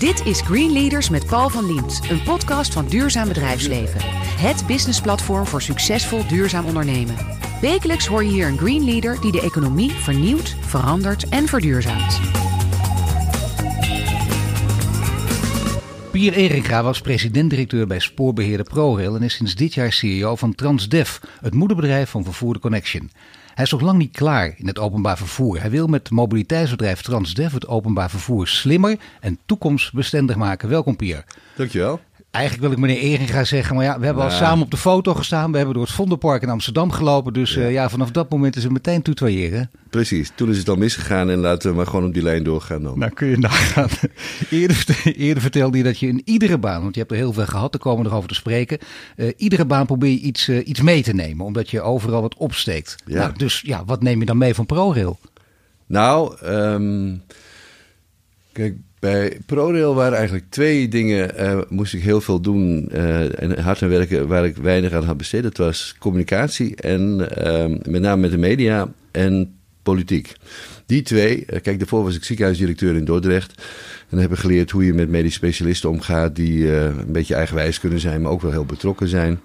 Dit is Green Leaders met Paul van Liemt, een podcast van Duurzaam Bedrijfsleven. Het businessplatform voor succesvol duurzaam ondernemen. Wekelijks hoor je hier een Green Leader die de economie vernieuwt, verandert en verduurzaamt. Pier Eringa was president-directeur bij spoorbeheerder ProRail en is sinds dit jaar CEO van Transdev, het moederbedrijf van Vervoer Connection. Hij is nog lang niet klaar in het openbaar vervoer. Hij wil met mobiliteitsbedrijf Transdev het openbaar vervoer slimmer en toekomstbestendig maken. Welkom Pier. Dankjewel. Eigenlijk wil ik meneer Eringa zeggen, maar ja, we hebben al samen op de foto gestaan. We hebben door het Vondelpark in Amsterdam gelopen. Dus ja, ja vanaf dat moment is het meteen tutoyeren. Precies, toen is het al misgegaan en laten we maar gewoon op die lijn doorgaan dan. Nou kun je nagaan. Eerder, eerder vertelde je dat je in iedere baan, want je hebt er heel veel gehad, daar komen we nog over te spreken. Uh, iedere baan probeer je iets, uh, iets mee te nemen, omdat je overal wat opsteekt. Ja. Nou, dus ja, wat neem je dan mee van ProRail? Nou, um, kijk, bij ProRail waren eigenlijk twee dingen, uh, moest ik heel veel doen uh, en hard aan werken waar ik weinig aan had besteed. Dat was communicatie en uh, met name met de media en politiek. Die twee, kijk daarvoor was ik ziekenhuisdirecteur in Dordrecht. En heb ik geleerd hoe je met medisch specialisten omgaat die een beetje eigenwijs kunnen zijn, maar ook wel heel betrokken zijn.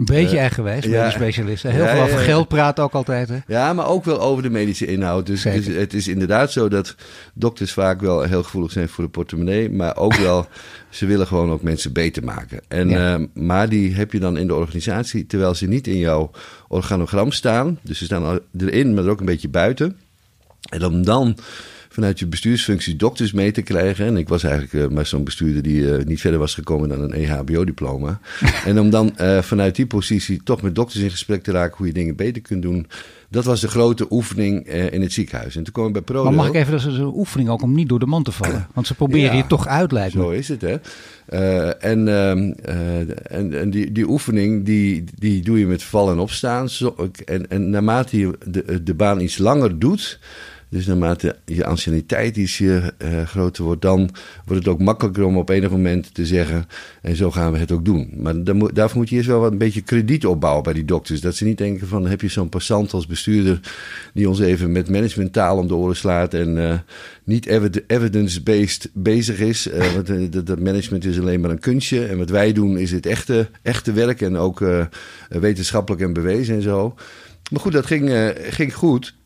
Een beetje uh, eigenwijs, ja, medisch specialisten. Heel ja, veel over ja, geld praten ook altijd. Hè? Ja, maar ook wel over de medische inhoud. Dus, dus, het is inderdaad zo dat dokters vaak wel heel gevoelig zijn voor de portemonnee. Maar ook wel, ze willen gewoon ook mensen beter maken. En, uh, maar die heb je dan in de organisatie, terwijl ze niet in jouw organogram staan. Dus ze staan erin, maar er ook een beetje buiten. En om dan vanuit je bestuursfunctie dokters mee te krijgen. En ik was eigenlijk uh, maar zo'n bestuurder die uh, niet verder was gekomen dan een EHBO-diploma. en om dan uh, vanuit die positie toch met dokters in gesprek te raken hoe je dingen beter kunt doen. Dat was de grote oefening in het ziekenhuis. En toen kwam ik bij ProRail. Maar mag ik even, dat is een oefening ook om niet door de man te vallen. Want ze proberen ja, je toch uit, lijkt. Zo is het, hè. en ehm, en, en die, die oefening, die, die doe je met vallen en opstaan. Zo, en, en naarmate je de, de baan iets langer doet dus naarmate je anciëniteit iets uh, groter wordt, dan wordt het ook makkelijker om op enig moment te zeggen: en zo gaan we het ook doen. Maar daarvoor moet je eerst wel wat een beetje krediet opbouwen bij die dokters. Dat ze niet denken: van heb je zo'n passant als bestuurder die ons even met managementtaal om de oren slaat en uh, niet evidence-based bezig is. Want dat management is alleen maar een kunstje. En wat wij doen is het echte, echte werk en ook wetenschappelijk en bewezen en zo. Maar goed, dat ging, ging goed.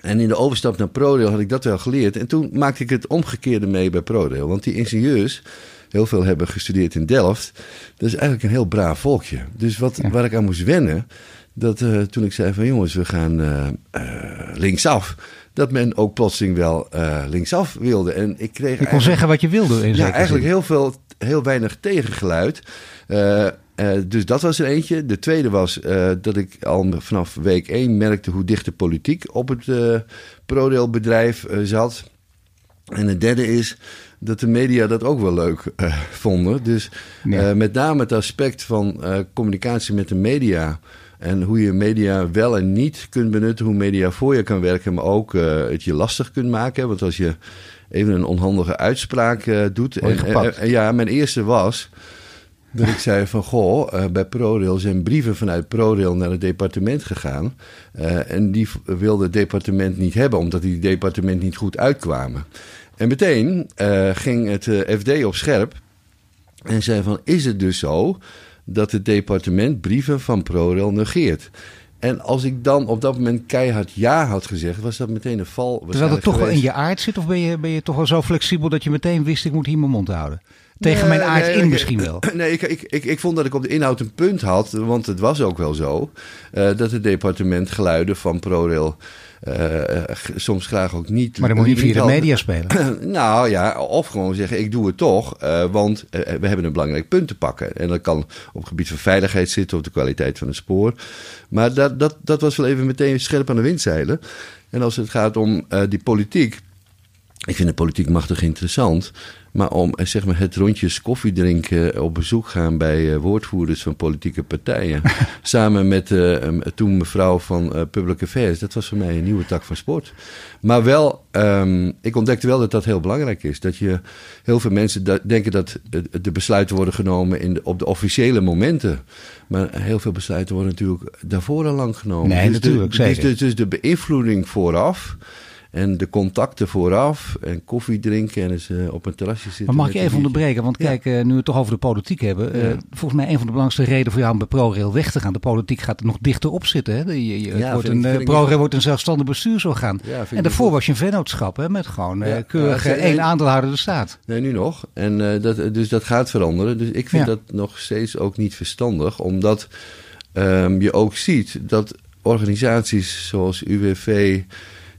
En in de overstap naar ProRail had ik dat wel geleerd. En toen maakte ik het omgekeerde mee bij ProRail. Want die ingenieurs, heel veel hebben gestudeerd in Delft. Dat is eigenlijk een heel braaf volkje. Dus wat, waar ik aan moest wennen, dat uh, toen ik zei van jongens, we gaan uh, uh, linksaf. Dat men ook plotseling wel linksaf wilde. En ik kreeg. Je kon zeggen wat je wilde. In ja, eigenlijk heel veel, heel weinig tegengeluid. Uh, dus dat was er eentje. De tweede was uh, dat ik al vanaf week 1 merkte hoe dicht de politiek op het uh, ProRail-bedrijf zat. En de derde is dat de media dat ook wel leuk vonden. Dus met name het aspect van communicatie met de media. En hoe je media wel en niet kunt benutten. Hoe media voor je kan werken, maar ook het je lastig kunt maken. Want als je even een onhandige uitspraak doet. En, en, ja, mijn eerste was. Dat ik zei van, goh, uh, bij ProRail zijn brieven vanuit ProRail naar het departement gegaan. Uh, en die wilde het departement niet hebben, omdat die departement niet goed uitkwamen. En meteen uh, ging het FD op scherp en zei van, is het dus zo dat het departement brieven van ProRail negeert? En als ik dan op dat moment keihard ja had gezegd, was dat meteen een val. Terwijl het toch geweest. wel in je aard zit, of ben je, ben je toch wel zo flexibel dat je meteen wist, ik moet hier mijn mond houden? Tegen mijn aard nee, in misschien wel. Nee, ik, ik, ik, ik vond dat ik op de inhoud een punt had. Want het was ook wel zo. Uh, dat het departement geluiden van ProRail... Uh, soms graag ook niet. Maar dan moet je via de media spelen. nou ja, of gewoon zeggen: ik doe het toch, uh, want uh, we hebben een belangrijk punt te pakken. En dat kan op het gebied van veiligheid zitten, of de kwaliteit van het spoor. Maar dat, dat, dat was wel even meteen scherp aan de windzeilen. En als het gaat om die politiek. Ik vind de politiek machtig interessant. Maar om zeg maar, het rondjes koffie drinken, op bezoek gaan bij uh, woordvoerders van politieke partijen. samen met toen mevrouw van Public Affairs. Dat was voor mij een nieuwe tak van sport. Maar wel, um, ik ontdekte wel dat dat heel belangrijk is. Dat je heel veel mensen da denken dat de besluiten worden genomen in de, op de officiële momenten. Maar heel veel besluiten worden natuurlijk daarvoor al lang genomen. Nee, dus natuurlijk. De. Dus, dus de beïnvloeding vooraf En de contacten vooraf en koffie drinken en eens uh, op een terrasje zitten. Maar mag ik even onderbreken? Want kijk, uh, nu we het toch over de politiek hebben. Uh, volgens mij een van de belangrijkste redenen voor jou om bij ProRail weg te gaan. De politiek gaat er nog dichter op zitten. Hè? Je, je, ja, wordt een, ProRail wordt een zelfstandig bestuursorgaan. En daarvoor was je een vennootschap hè, met gewoon keurig één aandeelhouder de staat. Nee, nu nog. En dat, dus dat gaat veranderen. Dus ik vind dat nog steeds ook niet verstandig. Omdat um, je ook ziet dat organisaties zoals UWV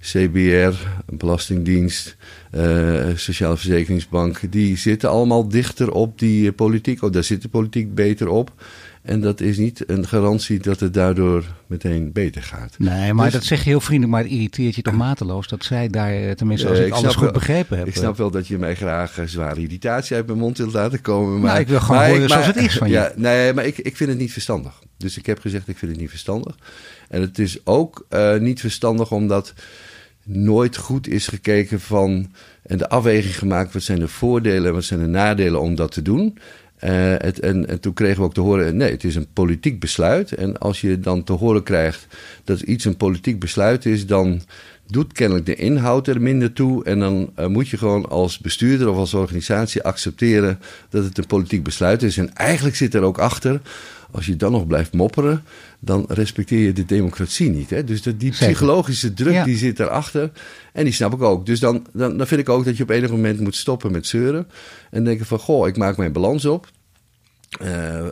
CBR, Belastingdienst, uh, Sociale Verzekeringsbank, die zitten allemaal dichter op die eh, politiek. Oh, daar zit de politiek beter op. En dat is niet een garantie dat het daardoor meteen beter gaat. Nee, maar dus- dat zeg je heel vriendelijk, maar het irriteert je toch mateloos dat zij daar, eh, tenminste als ik, alles goed begrepen heb. Ik snap wel dat je mij graag zware irritatie uit mijn mond wilt laten komen. Nou, maar ik wil gewoon horen zoals het is van ja, je. Nee, maar ik, ik vind het niet verstandig. Dus ik heb gezegd, ik vind het niet verstandig. En het is ook uh, niet verstandig omdat nooit goed is gekeken van en de afweging gemaakt wat zijn de voordelen en wat zijn de nadelen om dat te doen. Uh, het, en, en, toen kregen we ook te horen, nee, het is een politiek besluit. En als je dan te horen krijgt dat iets een politiek besluit is, dan doet kennelijk de inhoud er minder toe. En dan uh, moet je gewoon als bestuurder of als organisatie accepteren dat het een politiek besluit is. En eigenlijk zit er ook achter, als je dan nog blijft mopperen, dan respecteer je de democratie niet. Hè? Dus die psychologische druk die zit erachter. En die snap ik ook. Dus dan, dan, dan vind ik ook dat je op enig moment moet stoppen met zeuren. En denken van, goh, ik maak mijn balans op. Uh,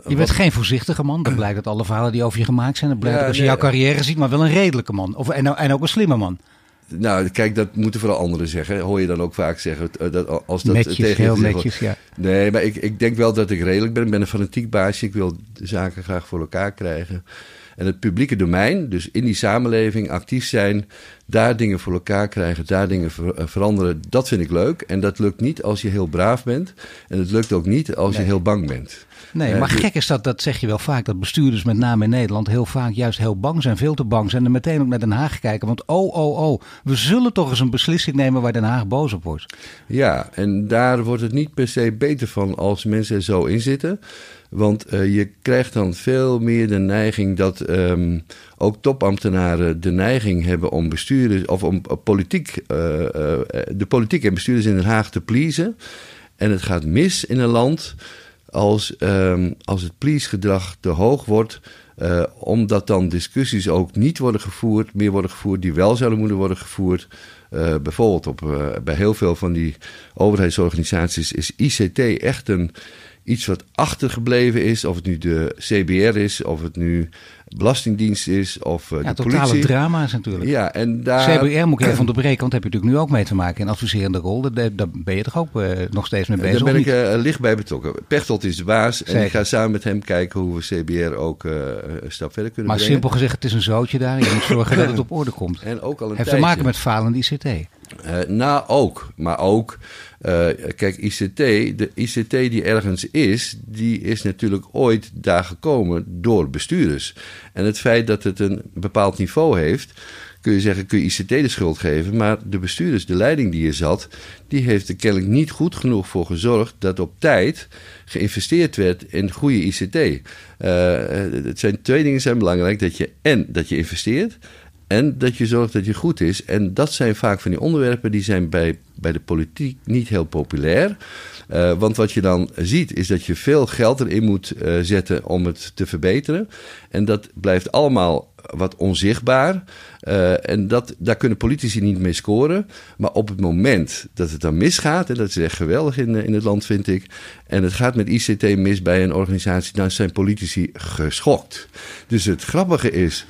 je bent geen voorzichtige man. Dat blijkt uit alle verhalen die over je gemaakt zijn. Dat blijkt als je jouw carrière ziet, maar wel een redelijke man. Of, en, en ook een slimme man. Nou, kijk, dat moeten vooral anderen zeggen. Hoor je dan ook vaak zeggen. Eh, dat, als dat netjes, tegen heel netjes, ja. Nee, maar ik, ik denk wel dat ik redelijk ben. Ik ben een fanatiek baasje. Ik wil zaken graag voor elkaar krijgen. En het publieke domein, dus in die samenleving actief zijn, daar dingen voor elkaar krijgen, daar dingen ver, eh, veranderen, dat vind ik leuk. En dat lukt niet als je heel braaf bent. En het lukt ook niet als je heel bang bent. Nee, maar gek is dat, dat zeg je wel vaak, dat bestuurders met name in Nederland heel vaak juist heel bang zijn, veel te bang zijn en meteen ook naar Den Haag kijken. Want oh, oh, oh, we zullen toch eens een beslissing nemen waar Den Haag boos op wordt. Ja, en daar wordt het niet per se beter van als mensen er zo in zitten. Want uh, je krijgt dan veel meer de neiging dat um, ook topambtenaren de neiging hebben om bestuurders of om politiek, uh, uh, de politiek en bestuurders in Den Haag te pleasen. En het gaat mis in een land als, um, als het please-gedrag te hoog wordt. Uh, omdat dan discussies ook niet worden gevoerd, meer worden gevoerd die wel zouden moeten worden gevoerd. Uh, bijvoorbeeld op, uh, bij heel veel van die overheidsorganisaties is ICT echt een iets wat achtergebleven is. Of het nu de CBR is, of het nu Belastingdienst is, of uh, ja, de totale politie. drama's natuurlijk. Ja, en daar... CBR moet ik even onderbreken, want heb je natuurlijk nu ook mee te maken in adviserende rol. Daar, daar ben je toch ook uh, nog steeds mee bezig? Daar ben ik uh, licht bij betrokken. Pechtold is de baas Zeker. en ik ga samen met hem kijken hoe we CBR ook een stap verder kunnen maar brengen. simpel gezegd, het is een zootje daar. Je moet zorgen dat het op orde komt. En ook al een Heeft tijdje. te maken met falende ICT. Uh, nou, ook. Maar ook, uh, kijk, ICT, de ICT die ergens is, die is natuurlijk ooit daar gekomen door bestuurders. En het feit dat het een bepaald niveau heeft, kun je zeggen, kun je ICT de schuld geven. Maar de bestuurders, de leiding die er zat, die heeft er kennelijk niet goed genoeg voor gezorgd dat op tijd geïnvesteerd werd in goede ICT. Uh, het zijn twee dingen zijn belangrijk: dat je en dat je investeert. En dat je zorgt dat je goed is. En dat zijn vaak van die onderwerpen die zijn bij, bij de politiek niet heel populair. Uh, want wat je dan ziet is dat je veel geld erin moet uh, zetten om het te verbeteren. En dat blijft allemaal wat onzichtbaar. Uh, en dat, daar kunnen politici niet mee scoren. Maar op het moment dat het dan misgaat, en dat is echt geweldig in, in het land, vind ik. En het gaat met ICT mis bij een organisatie, dan zijn politici geschokt. Dus het grappige is,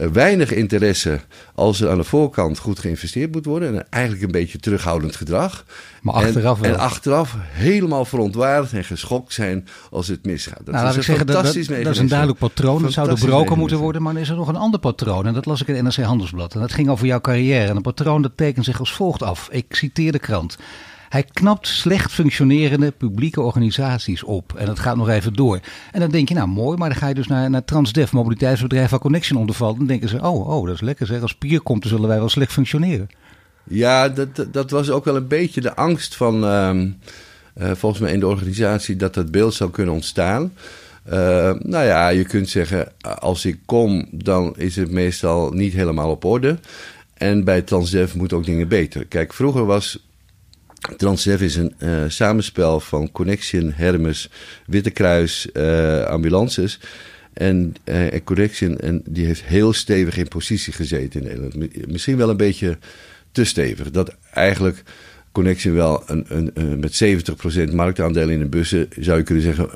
uh, weinig interesse als er aan de voorkant goed geïnvesteerd moet worden. En eigenlijk een beetje terughoudend gedrag. Maar achteraf en, wel. en achteraf helemaal verontwaardigd en geschokt zijn als het misgaat. Dat nou, is een zeggen, fantastisch dat, is een duidelijk patroon. Dat zou doorbroken moeten worden. Maar er is er nog een ander patroon. En dat las ik in NRC Handelsblad. En dat ging over jouw carrière. En een patroon dat tekent zich als volgt af. Ik citeer de krant. Hij knapt slecht functionerende publieke organisaties op. En dat gaat nog even door. En dan denk je, nou mooi, maar dan ga je dus naar, naar Transdev, mobiliteitsbedrijf waar Connection onder valt. Dan denken ze, oh, oh, dat is lekker zeg. Als Pier komt, dan zullen wij wel slecht functioneren. Ja, dat, dat was ook wel een beetje de angst van, um, uh, volgens mij in de organisatie, dat dat beeld zou kunnen ontstaan. Uh, nou ja, je kunt zeggen, als ik kom, dan is het meestal niet helemaal op orde. En bij Transdev moeten ook dingen beter. Kijk, vroeger was Transdev is een uh, samenspel van Connection, Hermes, Witte Kruis, uh, ambulances. En, uh, en Connection, en die heeft heel stevig in positie gezeten in Nederland. Misschien wel een beetje te stevig. Dat eigenlijk Connection wel een, een, met 70% marktaandeel in de bussen, zou je kunnen zeggen,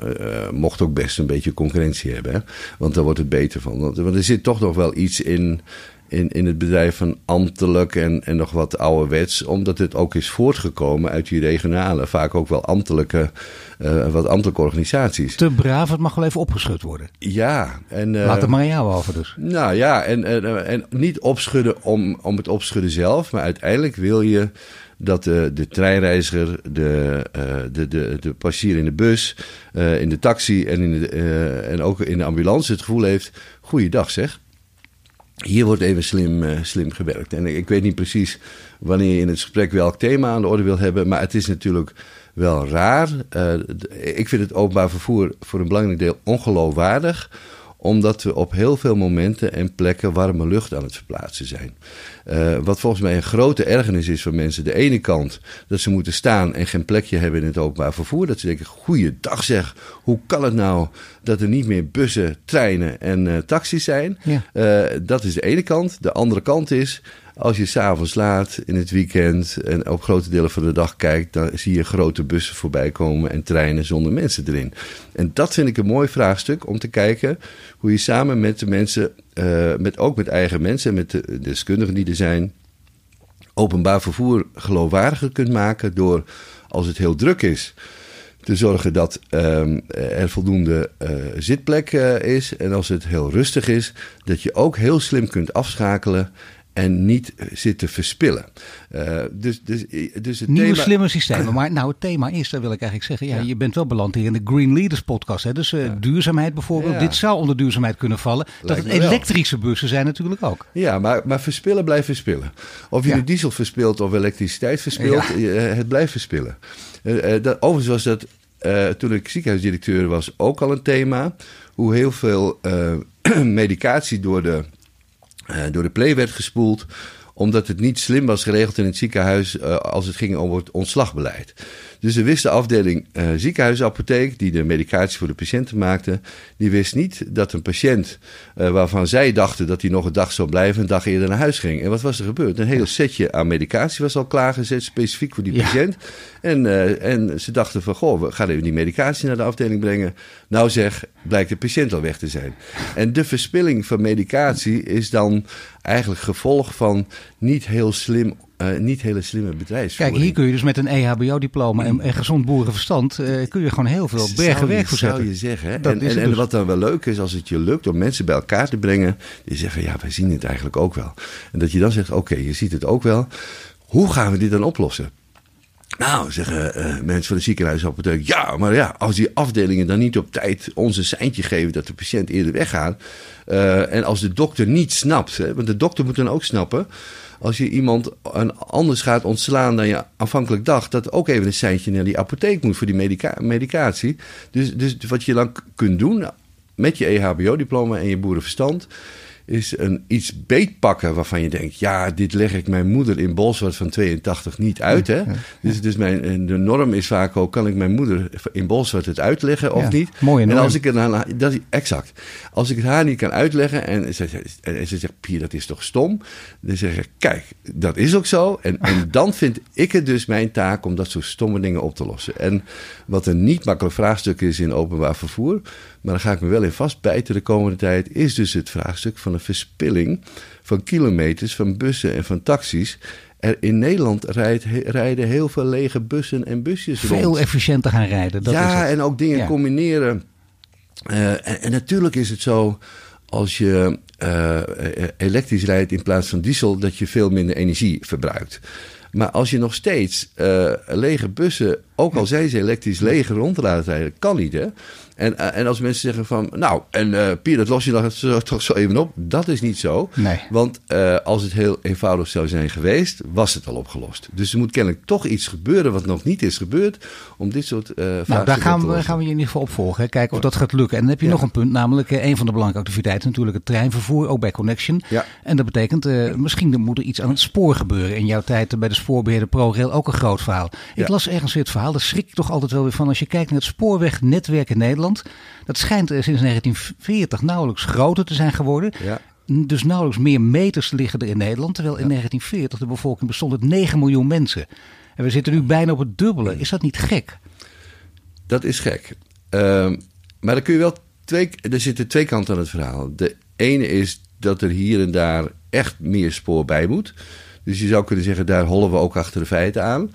mocht ook best een beetje concurrentie hebben. Hè? Want daar wordt het beter van. Want er zit toch nog wel iets in, in, in het bedrijf van ambtelijk en, en nog wat ouderwets. Omdat het ook is voortgekomen uit die regionale, vaak ook wel ambtelijke, uh, wat ambtelijke organisaties. Te braaf, het mag wel even opgeschud worden. Ja. En, uh, Laat het maar aan jou over dus. Nou ja, en, en, en niet opschudden om, om het opschudden zelf. Maar uiteindelijk wil je dat de, de treinreiziger, de, uh, de, de, de passagier in de bus, in de taxi en, in de, en ook in de ambulance het gevoel heeft: goeiedag zeg. Hier wordt even slim, slim gewerkt. En ik weet niet precies wanneer je in het gesprek welk thema aan de orde wil hebben, maar het is natuurlijk wel raar. ik vind het openbaar vervoer voor een belangrijk deel ongeloofwaardig omdat we op heel veel momenten en plekken warme lucht aan het verplaatsen zijn. Uh, wat volgens mij een grote ergernis is voor mensen. De ene kant dat ze moeten staan en geen plekje hebben in het openbaar vervoer. Dat ze denken, goeiedag zeg, hoe kan het nou dat er niet meer bussen, treinen en uh, taxis zijn? Ja. Uh, dat is de ene kant. De andere kant is, als je s'avonds laat in het weekend en op grote delen van de dag kijkt, dan zie je grote bussen voorbij komen en treinen zonder mensen erin. En dat vind ik een mooi vraagstuk om te kijken hoe je samen met de mensen, uh, met, ook met eigen mensen en met de deskundigen die er zijn, openbaar vervoer geloofwaardiger kunt maken door, als het heel druk is, te zorgen dat um, er voldoende uh, zitplek uh, is. En als het heel rustig is, dat je ook heel slim kunt afschakelen en niet zitten verspillen. Uh, dus, dus, dus het Nieuwe thema... slimme systemen. Maar nou, het thema is, dat wil ik eigenlijk zeggen. Ja, ja. je bent wel beland hier in de Green Leaders podcast. Hè? Dus uh, ja. duurzaamheid bijvoorbeeld. Ja. Dit zou onder duurzaamheid kunnen vallen. Lijkt dat het elektrische bussen zijn natuurlijk ook. Ja, maar, maar verspillen blijft verspillen. Of je nu diesel verspilt of elektriciteit verspilt. Het blijft verspillen. Uh, dat, overigens was dat, toen ik ziekenhuisdirecteur was, ook al een thema. Hoe heel veel medicatie door de door de play werd gespoeld omdat het niet slim was geregeld in het ziekenhuis uh, als het ging om het ontslagbeleid. Dus de wist de afdeling uh, ziekenhuisapotheek, die de medicatie voor de patiënten maakte, die wist niet dat een patiënt uh, waarvan zij dachten dat hij nog een dag zou blijven, een dag eerder naar huis ging. En wat was er gebeurd? Een heel setje aan medicatie was al klaargezet, specifiek voor die ja. patiënt. En, uh, en ze dachten van, goh, we gaan even die medicatie naar de afdeling brengen. Nou zeg, blijkt de patiënt al weg te zijn. En de verspilling van medicatie is dan eigenlijk gevolg van niet heel slim uh, niet hele slimme bedrijfsvoering. Kijk, hier kun je dus met een EHBO-diploma en, en, gezond boerenverstand... Uh, kun je gewoon heel veel bergen werk voor zetten. zou je zeggen. Hè? En, en, en dus. wat dan wel leuk is, als het je lukt om mensen bij elkaar te brengen... die zeggen, ja, wij zien het eigenlijk ook wel. En dat je dan zegt, oké, okay, je ziet het ook wel. Hoe gaan we dit dan oplossen? Nou, zeggen uh, mensen van de ziekenhuisapotheek, ja, maar ja, als die afdelingen dan niet op tijd ons een seintje geven dat de patiënt eerder weggaat. Uh, en als de dokter niet snapt, hè, want de dokter moet dan ook snappen als je iemand anders gaat ontslaan dan je aanvankelijk dacht, dat ook even een seintje naar die apotheek moet voor die medica medicatie. Dus, dus wat je dan kunt doen met je EHBO-diploma en je boerenverstand, is een iets beetpakken waarvan je denkt: ja, dit leg ik mijn moeder in Bolsward van 82 niet uit. Hè? Ja, ja. Dus, dus mijn, de norm is vaak ook: kan ik mijn moeder in Bolsward het uitleggen of niet? Mooie norm. En als ik het aan dat is exact. Als ik het haar niet kan uitleggen en ze, en ze zegt: Pier, dat is toch stom? Dan zeg ik: kijk, dat is ook zo. En, en dan vind ik het dus mijn taak om dat soort stomme dingen op te lossen. En wat een niet makkelijk vraagstuk is in openbaar vervoer, maar daar ga ik me wel in vastbijten de komende tijd, is dus het vraagstuk van de verspilling van kilometers van bussen en van taxis. Er in Nederland rijdt, rijden heel veel lege bussen en busjes Veel rond. efficiënter gaan rijden. Dat ja, is en ook dingen ja. combineren. Uh, en, en, natuurlijk is het zo, als je uh, elektrisch rijdt in plaats van diesel, dat je veel minder energie verbruikt. Maar als je nog steeds uh, lege bussen Ook al zijn ze elektrisch leeg rond laten rijden, kan niet hè. En, eh, en als mensen zeggen van, nou, en uh, Pier, dat los je dan toch zo even op. Dat is niet zo. Nee. Want uh, als het heel eenvoudig zou zijn geweest, was het al opgelost. Dus er moet kennelijk toch iets gebeuren wat nog niet is gebeurd. Om dit soort uh, Nou, daar gaan we, gaan we je in ieder geval op volgen. Hè. Kijken of dat gaat lukken. En dan heb je ja. nog een punt, namelijk een van de belangrijke activiteiten, natuurlijk het treinvervoer, ook bij Connection. Ja. En dat betekent, misschien moet er iets aan het spoor gebeuren. In jouw tijd bij de spoorbeheerder ProRail ook een groot verhaal. Ik Ja. las ergens weer het verhaal, daar schrik ik toch altijd wel weer van. Als je kijkt naar het spoorwegnetwerk in Nederland. Dat schijnt sinds 1940 nauwelijks groter te zijn geworden. Ja. Dus nauwelijks meer meters liggen er in Nederland. Terwijl in 1940 de bevolking bestond uit 9 miljoen mensen. En we zitten nu bijna op het dubbele. Is dat niet gek? Dat is gek. Ehm, maar dan kun je wel twee, er zitten twee kanten aan het verhaal. De ene is dat er hier en daar echt meer spoor bij moet. Dus je zou kunnen zeggen, daar hollen we ook achter de feiten aan.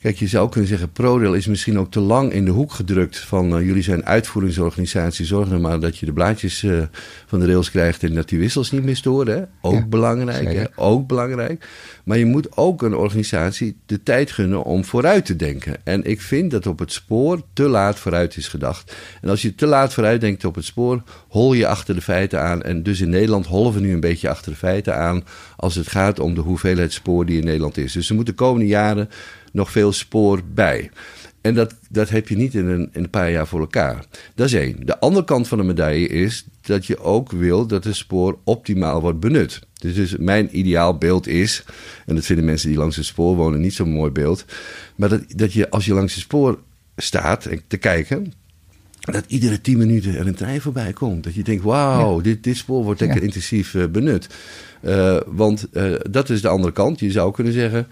Kijk, je zou kunnen zeggen, ProRail is misschien ook te lang in de hoek gedrukt van uh, jullie zijn uitvoeringsorganisatie, zorg nou maar dat je de blaadjes uh, van de rails krijgt en dat die wissels niet meer storen. Hè? Ook ja, belangrijk, hè? ook belangrijk. Maar je moet ook een organisatie de tijd gunnen om vooruit te denken. En ik vind dat op het spoor te laat vooruit is gedacht. En als je te laat vooruit denkt op het spoor, hol je achter de feiten aan. En dus in Nederland hollen we nu een beetje achter de feiten aan als het gaat om de hoeveelheid spoor die in Nederland is. Dus er moeten de komende jaren nog veel spoor bij. En dat, dat heb je niet in een, in een paar jaar voor elkaar. Dat is één. De andere kant van de medaille is dat je ook wil dat het spoor optimaal wordt benut. Dus, dus mijn ideaal beeld is, en dat vinden mensen die langs het spoor wonen niet zo'n mooi beeld, maar dat, dat je als je langs het spoor staat te kijken, dat iedere tien minuten er een trein voorbij komt. Dat je denkt, wauw, ja. dit, dit spoor wordt lekker ja. intensief uh, benut. Uh, want uh, dat is de andere kant. Je zou kunnen zeggen,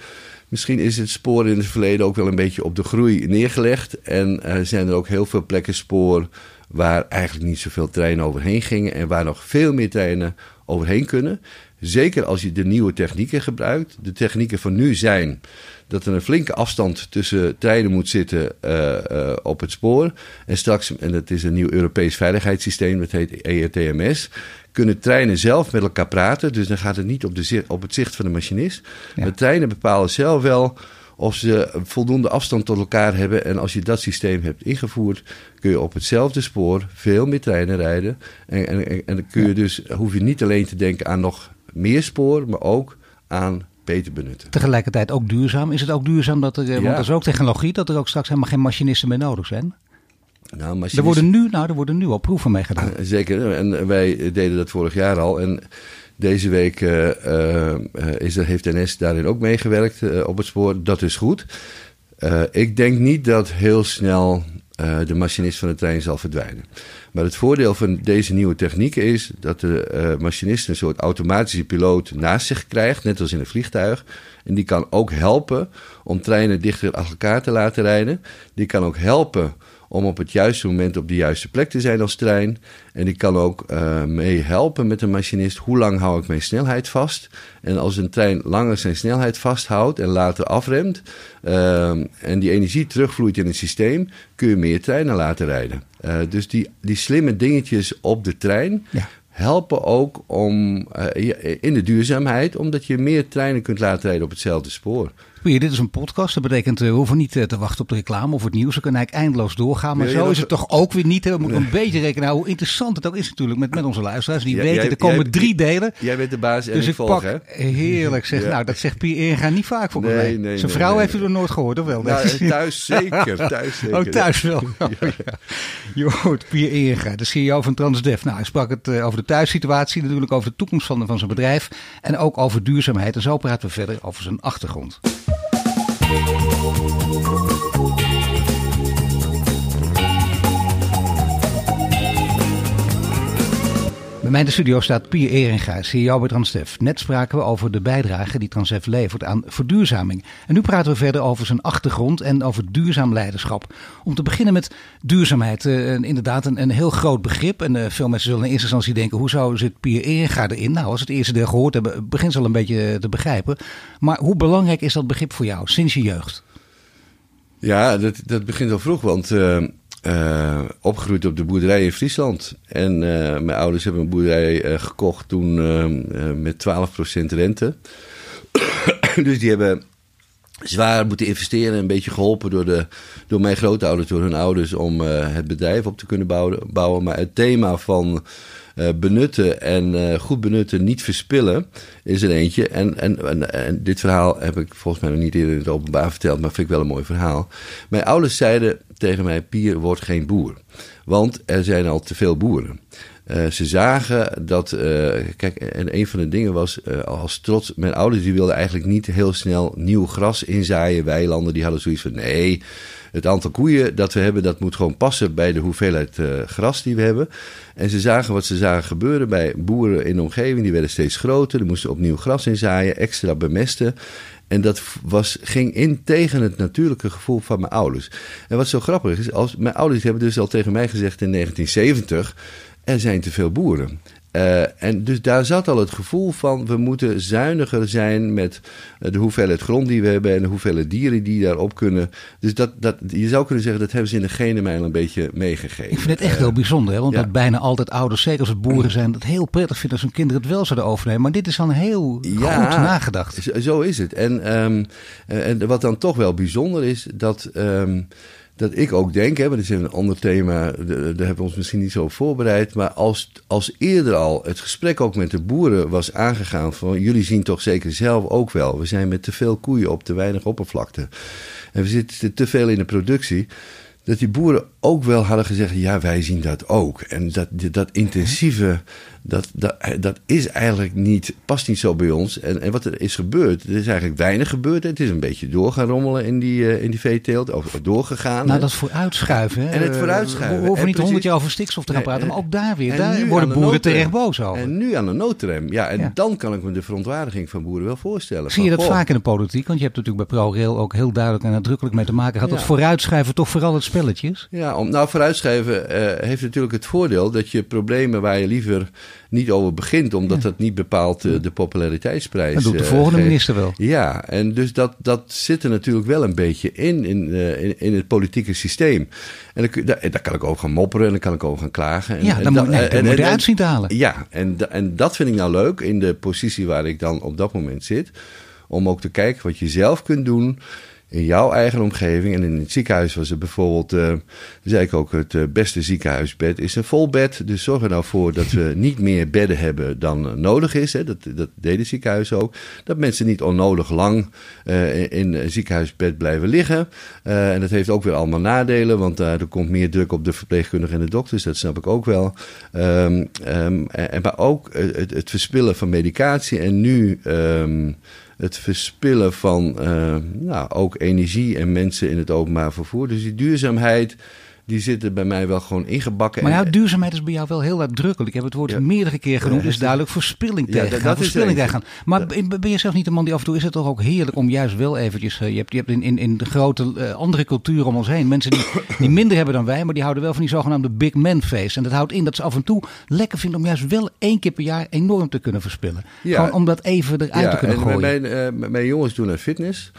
Misschien is het spoor in het verleden ook wel een beetje op de groei neergelegd. En uh, zijn er ook heel veel plekken spoor waar eigenlijk niet zoveel treinen overheen gingen. En waar nog veel meer treinen overheen kunnen. Zeker als je de nieuwe technieken gebruikt. De technieken van nu zijn dat er een flinke afstand tussen treinen moet zitten uh, uh, op het spoor. En straks, en dat is een nieuw Europees veiligheidssysteem, dat heet ERTMS kunnen treinen zelf met elkaar praten. Dus dan gaat het niet op, de op het zicht van de machinist. Ja. De treinen bepalen zelf wel of ze voldoende afstand tot elkaar hebben. En als je dat systeem hebt ingevoerd, kun je op hetzelfde spoor veel meer treinen rijden. En, en, en dan kun je ja. dus, hoef je niet alleen te denken aan nog meer spoor, maar ook aan beter benutten. Tegelijkertijd ook duurzaam. Is het ook duurzaam dat er, ja. want er is ook technologie, dat er ook straks helemaal geen machinisten meer nodig zijn? Nou, er, worden nu, nou, er worden nu al proeven mee gedaan. Uh, zeker, en wij deden dat vorig jaar al. En deze week uh, uh, is er, heeft NS daarin ook meegewerkt op het spoor. Dat is goed. ik denk niet dat heel snel de machinist van de trein zal verdwijnen. Maar het voordeel van deze nieuwe technieken is dat de machinist een soort automatische piloot naast zich krijgt, net als in een vliegtuig. En die kan ook helpen om treinen dichter achter elkaar te laten rijden. Die kan ook helpen om op het juiste moment op de juiste plek te zijn als trein. En die kan ook uh, mee helpen met de machinist. Hoe lang hou ik mijn snelheid vast? En als een trein langer zijn snelheid vasthoudt en later afremt... Uh, en die energie terugvloeit in het systeem... kun je meer treinen laten rijden. Uh, dus die, die slimme dingetjes op de trein... Ja helpen ook om, uh, in de duurzaamheid, omdat je meer treinen kunt laten rijden op hetzelfde spoor. Dit is een podcast, dat betekent we hoeven niet te wachten op de reclame of het nieuws. We kunnen eigenlijk eindeloos doorgaan, maar zo is het toch ook weer niet. Hè? We moeten nee. een beetje rekenen hoe interessant het ook is natuurlijk met, met onze luisteraars. Die ja, weten, jij, er komen jij, drie delen. Jij bent de baas en dus ik, ik volg, pak, hè? Heerlijk zeg. Ja. Nou, dat zegt Pier Inga niet vaak voor nee, mij. Nee, Zijn vrouw heeft u er nooit gehoord, of wel? Nou, thuis zeker, thuis zeker. Oh, thuis wel. Oh, ja. Je hoort Pier Inga, de CEO van Transdev. Nou, hij sprak het over de thuissituatie, natuurlijk over de toekomst van, van zijn bedrijf. En ook over duurzaamheid. En zo praten we verder over zijn achtergrond. Música Bij mij in de studio staat Pier Eringa, CEO bij Transdev. Net spraken we over de bijdrage die Transdev levert aan verduurzaming. En nu praten we verder over zijn achtergrond en over duurzaam leiderschap. Om te beginnen met duurzaamheid. Uh, inderdaad een, een, heel groot begrip. En uh, veel mensen zullen in eerste instantie denken, hoezo zit Pier Eringa erin? Nou, als het eerste deel gehoord hebben, begint ze al een beetje te begrijpen. Maar hoe belangrijk is dat begrip voor jou, sinds je jeugd? Ja, dat, dat begint al vroeg, want... Uh, opgegroeid op de boerderij in Friesland. En uh, mijn ouders hebben een boerderij uh, gekocht toen met 12% rente. dus die hebben zwaar moeten investeren. Een beetje geholpen door, de, door mijn grootouders, door hun ouders, om het bedrijf op te kunnen bouwen. bouwen. Maar het thema van benutten en goed benutten, niet verspillen, is er eentje. En, en, en, en, dit verhaal heb ik volgens mij nog niet eerder in het openbaar verteld, maar vind ik wel een mooi verhaal. Mijn ouders zeiden tegen mij: Pier wordt geen boer. Want er zijn al te veel boeren. Uh, ze zagen dat, uh, kijk, en een van de dingen was, uh, als trots, mijn ouders die wilden eigenlijk niet heel snel nieuw gras inzaaien, weilanden, die hadden zoiets van, nee, het aantal koeien dat we hebben, dat moet gewoon passen bij de hoeveelheid gras die we hebben. En ze zagen wat ze zagen gebeuren bij boeren in de omgeving, die werden steeds groter, die moesten opnieuw gras inzaaien, extra bemesten. En dat was, ging in tegen het natuurlijke gevoel van mijn ouders. En wat zo grappig is, als, mijn ouders hebben dus al tegen mij gezegd in 1970 er zijn te veel boeren. Uh, en dus daar zat al het gevoel van we moeten zuiniger zijn met de hoeveelheid grond die we hebben en de hoeveelheid dieren die daarop kunnen. Dus dat, dat, je zou kunnen zeggen dat hebben ze in de genen een beetje meegegeven. Ik vind het echt uh, heel bijzonder, hè? want ja. dat bijna altijd ouders, zeker als het boeren zijn, dat heel prettig vinden als hun kinderen het wel zouden overnemen. Maar dit is dan heel ja, goed nagedacht. Zo is het. En, um, en wat dan toch wel bijzonder is, dat. Um, dat ik ook denk, hè, maar dat is een ander thema, daar hebben we ons misschien niet zo op voorbereid. Maar als, als eerder al het gesprek ook met de boeren was aangegaan van jullie zien toch zeker zelf ook wel, we zijn met te veel koeien op te weinig oppervlakte. En we zitten te veel in de productie dat die boeren ook wel hadden gezegd: ja, wij zien dat ook. En dat, dat intensieve, dat, dat, dat is eigenlijk niet, past niet zo bij ons. En, en wat er is gebeurd, er is eigenlijk weinig gebeurd. Het is een beetje doorgaan rommelen in die, uh, in die veeteelt, of doorgegaan. Nou, dat vooruitschuiven. Hè? En het vooruitschuiven. We hoeven niet honderd jaar over stikstof te gaan praten, maar ook daar weer, daar worden boeren terecht boos over. En nu aan de noodrem. Ja, en ja. dan kan ik me de verontwaardiging van boeren wel voorstellen. Zie je dat vaak in de politiek? Want je hebt natuurlijk bij ProRail ook heel duidelijk en nadrukkelijk mee te maken gehad. Ja. Dat vooruitschuiven toch vooral het spelletje is? Ja, om, nou vooruitschrijven uh, heeft natuurlijk het voordeel dat je problemen waar je liever niet over begint, omdat ja. dat niet bepaalt uh, de populariteitsprijs. Dat doet de volgende uh, minister wel. Ja, en dus dat, dat zit er natuurlijk wel een beetje in, in, in, in het politieke systeem. En daar, daar, kan ik over gaan mopperen en dan kan ik over gaan klagen. En, ja, dan en, moet, nee, en, moet je uitzien te halen. Ja, en, en dat vind ik nou leuk in de positie waar ik dan op dat moment zit. Om ook te kijken wat je zelf kunt doen in jouw eigen omgeving. En in het ziekenhuis was het bijvoorbeeld, uh, zei ik ook, het uh, beste ziekenhuisbed is een vol bed. Dus zorg er nou voor dat we niet meer bedden hebben dan uh, nodig is. Hè. Dat, dat deed het ziekenhuis ook. Dat mensen niet onnodig lang in een ziekenhuisbed blijven liggen. en dat heeft ook weer allemaal nadelen, want er komt meer druk op de verpleegkundigen en de dokters. Dat snap ik ook wel. Um, um, en, maar ook het, het, verspillen van medicatie en nu... Um, het verspillen van uh, nou, ook energie en mensen in het openbaar vervoer. Dus die duurzaamheid, die zitten bij mij wel gewoon ingebakken. Maar ja, duurzaamheid is bij jou wel heel uitdrukkelijk. Ik heb het woord ja. meerdere keer genoemd. Is duidelijk verspilling ja, tegengaan. Dat verspilling tegengaan. Maar ben je zelf niet de man die af en toe... Is het toch ook heerlijk om juist wel eventjes... Uh, je hebt, je hebt in, in, in de grote uh, andere culturen om ons heen... mensen die, die minder hebben dan wij... maar die houden wel van die zogenaamde big man face. En dat houdt in dat ze af en toe lekker vinden... om juist wel één keer per jaar enorm te kunnen verspillen. Gewoon om dat even eruit te kunnen en gooien. Mijn, uh, mijn jongens doen aan fitness...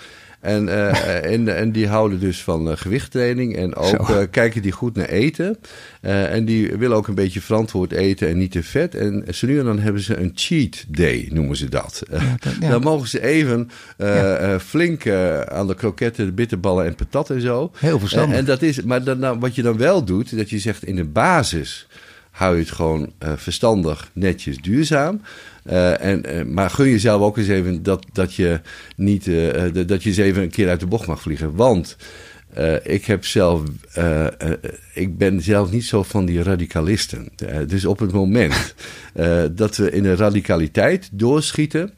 En, uh, en, en die houden dus van uh, gewichttraining en ook uh, kijken die goed naar eten. en die willen ook een beetje verantwoord eten en niet te vet. En zo nu en dan hebben ze een cheat day, noemen ze dat. Ja, dat ja. Dan mogen ze even ja. flink aan de kroketten, de bitterballen en patat en zo. Heel verstandig. en dat is, maar dan, nou, wat je dan wel doet, dat je zegt in de basis hou je het gewoon verstandig, netjes, duurzaam. Uh, en, uh, maar gun jezelf ook eens even dat, dat je niet dat je eens even een keer uit de bocht mag vliegen. Want ik heb zelf, ik ben zelf niet zo van die radicalisten. dus op het moment dat we in een radicaliteit doorschieten.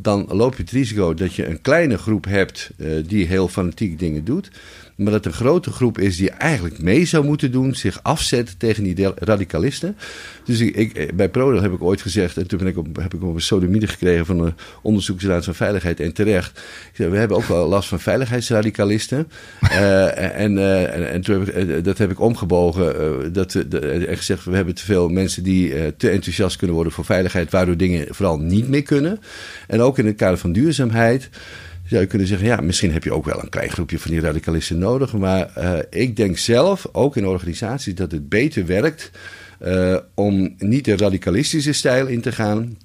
dan loop je het risico dat je een kleine groep hebt die heel fanatiek dingen doet. Maar dat een grote groep is die eigenlijk mee zou moeten doen, zich afzet tegen die radicalisten. Dus ik, ik, bij ProRail heb ik ooit gezegd, en toen ben ik op, heb ik op een sodomide gekregen van de onderzoeksraad van Veiligheid en terecht. Ik zei, we hebben ook wel last van veiligheidsradicalisten. uh, en, uh, en, en toen heb ik, uh, dat heb ik omgebogen dat, en gezegd, we hebben te veel mensen die te enthousiast kunnen worden voor veiligheid, waardoor dingen vooral niet meer kunnen. En ook in het kader van duurzaamheid zou je kunnen zeggen, ja, misschien heb je ook wel een klein groepje van die radicalisten nodig. Maar uh, ik denk zelf, ook in organisaties, dat het beter werkt uh, om niet de radicalistische stijl in te gaan,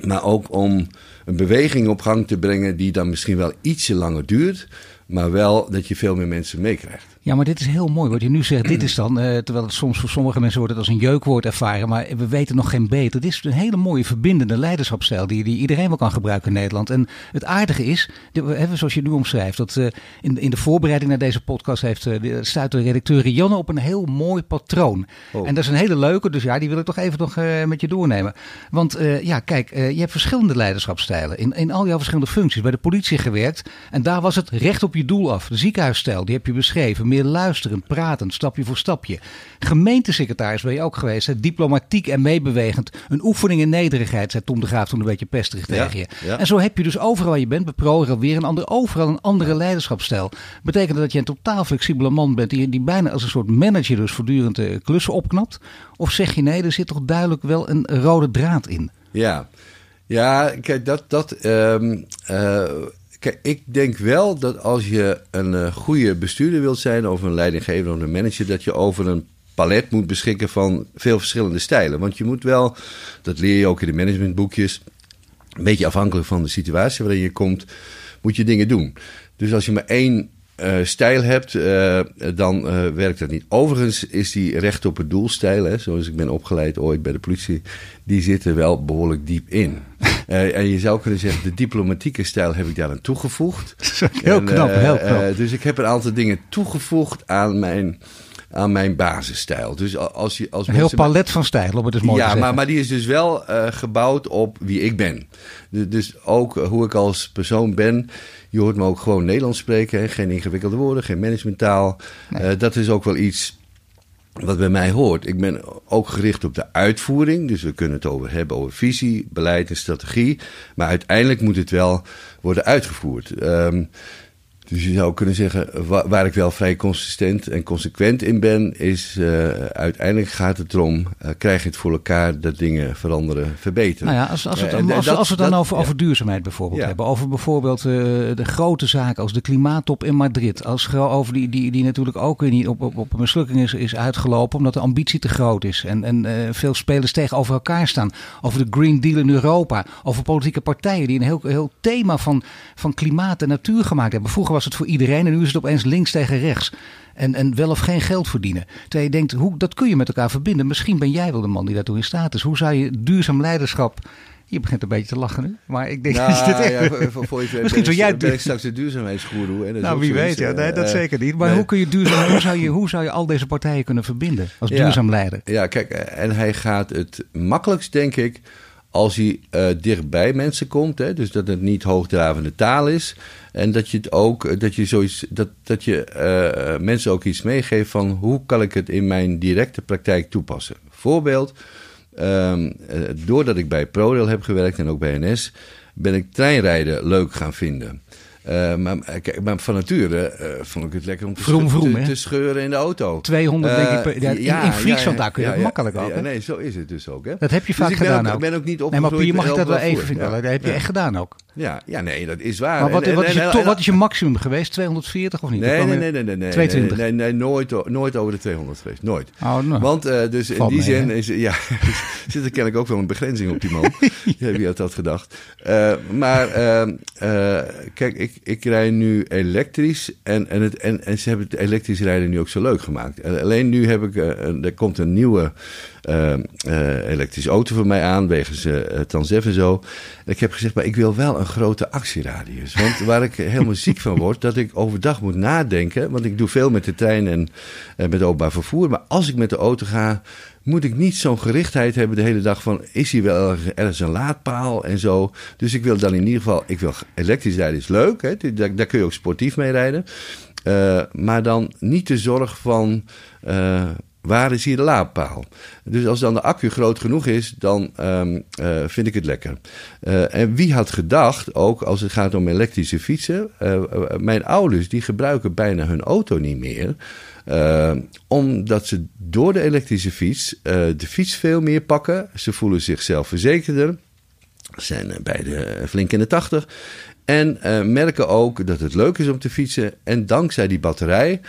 maar ook om een beweging op gang te brengen die dan misschien wel ietsje langer duurt, maar wel dat je veel meer mensen meekrijgt. Ja, maar dit is heel mooi wat je nu zegt. Dit is dan, uh, terwijl het soms voor sommige mensen wordt het als een jeukwoord ervaren, maar we weten nog geen beter. Dit is een hele mooie verbindende leiderschapsstijl die, die iedereen wel kan gebruiken in Nederland. En het aardige is, de, zoals je nu omschrijft, dat uh, in, in de voorbereiding naar deze podcast heeft, uh, de, stuit de redacteur Rianne op een heel mooi patroon. Oh. En dat is een hele leuke, dus ja, die wil ik toch even nog met je doornemen. Want ja, kijk, je hebt verschillende leiderschapsstijlen in, in al jouw verschillende functies. Bij de politie gewerkt en daar was het recht op je doel af. De ziekenhuisstijl, die heb je beschreven meer luisterend, pratend, stapje voor stapje. Gemeentesecretaris ben je ook geweest. Hè? Diplomatiek en meebewegend. Een oefening in nederigheid, zei Tom de Graaf toen een beetje pesterig tegen je. En zo heb je dus overal waar je bent, bij ProRail weer een ander, overal een andere leiderschapsstijl. Betekent dat je een totaal flexibele man bent die, die bijna als een soort manager dus voortdurend de klussen opknapt? Of zeg je nee, er zit toch duidelijk wel een rode draad in? Ja, ja kijk, dat, dat um, Kijk, ik denk wel dat als je een uh, goede bestuurder wilt zijn, of een leidinggever of een manager, dat je over een palet moet beschikken van veel verschillende stijlen. Want je moet wel, dat leer je ook in de managementboekjes, een beetje afhankelijk van de situatie waarin je komt, moet je dingen doen. Dus als je maar één uh, stijl hebt, uh, dan uh, werkt dat niet. Overigens is die recht op het doel stijl, hè, zoals ik ben opgeleid ooit bij de politie, die zit er wel behoorlijk diep in. en je zou kunnen zeggen, de diplomatieke stijl heb ik daar aan toegevoegd. heel knap, heel knap. dus ik heb een aantal dingen toegevoegd aan mijn aan mijn basisstijl. Dus als je, als een heel palet van stijl, om het dus mooi ja, te maar, maar die is dus wel uh, gebouwd op wie ik ben. Dus, dus ook hoe ik als persoon ben. Je hoort me ook gewoon Nederlands spreken. Hè? Geen ingewikkelde woorden, geen managementtaal. Nee. Uh, dat is ook wel iets wat bij mij hoort. Ik ben ook gericht op de uitvoering. Dus we kunnen het over hebben over visie, beleid en strategie. Maar uiteindelijk moet het wel worden uitgevoerd. Um, dus je zou kunnen zeggen, waar, ik wel vrij consistent en consequent in ben, is uh, uiteindelijk gaat het erom, uh, krijg je het voor elkaar dat dingen veranderen, verbeteren. Nou ja, als, als, het, uh, als, dat, als we het dan dat, over, ja. over duurzaamheid bijvoorbeeld ja. hebben, over bijvoorbeeld de grote zaken als de klimaattop in Madrid, als, over die, die, die natuurlijk ook niet op, op, op een mislukking is, is uitgelopen, omdat de ambitie te groot is en, en veel spelers tegenover elkaar staan, over de Green Deal in Europa, over politieke partijen die een heel, heel thema van, van klimaat en natuur gemaakt hebben. Vroeger was het voor iedereen en nu is het opeens links tegen rechts. En, en wel of geen geld verdienen. Terwijl je denkt, hoe, dat kun je met elkaar verbinden. Misschien ben jij wel de man die daartoe in staat is. Hoe zou je duurzaam leiderschap je begint een beetje te lachen nu. Maar ik denk nou, dat dit echt... ja, voor, voor je Misschien zou jij... Ben ik straks de duurzaamheidsgoeroe. Nou, wie weet. Ja, nee, dat uh, zeker niet. Maar nee. hoe, kun je duurzaam, hoe, zou je, hoe zou je al deze partijen kunnen verbinden als ja, duurzaam leider? Ja, kijk, en hij gaat het makkelijkst, denk ik als hij uh, dichtbij mensen komt. Hè, dus dat het niet hoogdravende taal is. En dat je het ook, dat je zoiets, dat, dat je uh, mensen ook iets meegeeft van hoe kan ik het in mijn directe praktijk toepassen. Voorbeeld, uh, doordat ik bij ProRail heb gewerkt en ook bij NS, ben ik treinrijden leuk gaan vinden. Uh, maar, kijk, maar van nature uh, vond ik het lekker om te, vroom, vroom, te, te, scheuren in de auto. 200 uh, denk ik per, ja, in, ja, in Friesland ja, daar kun je ja, makkelijk ook. Ja, nee, zo is het dus ook. Hè? Dat heb je vaak dus gedaan ik ben ook. ook. ben ook niet nee, maar Pier mag ik dat wel even vinden. Dat heb je echt gedaan ook. Ja, ja, nee, dat is waar. Maar wat, en, wat, is, je en, wat is je maximum geweest? 240 of niet? Nee, nee, nee, nee, nee, nee, 220. nee, nee, nooit, nooit over de 200 geweest. Nooit. Oh, no. Want uh, dus in die mee, zin hè? is, ja, zit er kennelijk ook wel een begrenzing op die man. ja. Wie had dat gedacht? Uh, maar uh, uh, kijk, ik, ik rij nu elektrisch en, en, het, en, en ze hebben het elektrisch rijden nu ook zo leuk gemaakt. Alleen nu heb ik, er komt een nieuwe elektrische auto voor mij aan, wegens uh, Transdev en zo. Ik heb gezegd, maar ik wil wel een grote actieradius. Want waar ik helemaal ziek van word, dat ik overdag moet nadenken. Want ik doe veel met de trein en met openbaar vervoer. Maar als ik met de auto ga, moet ik niet zo'n gerichtheid hebben de hele dag van... is hier wel ergens een laadpaal en zo. Dus ik wil dan in ieder geval... ik wil elektrisch rijden is leuk, hè? Daar, kun je ook sportief mee rijden. Maar dan niet de zorg van... waar is hier de laadpaal? Dus als dan de accu groot genoeg is, dan um, uh, vind ik het lekker. Uh, en wie had gedacht, ook als het gaat om elektrische fietsen... Uh, mijn ouders die gebruiken bijna hun auto niet meer... Omdat ze door de elektrische fiets de fiets veel meer pakken. Ze voelen zichzelf verzekerder. Zijn beide flink in de tachtig. En merken ook dat het leuk is om te fietsen. En dankzij die batterij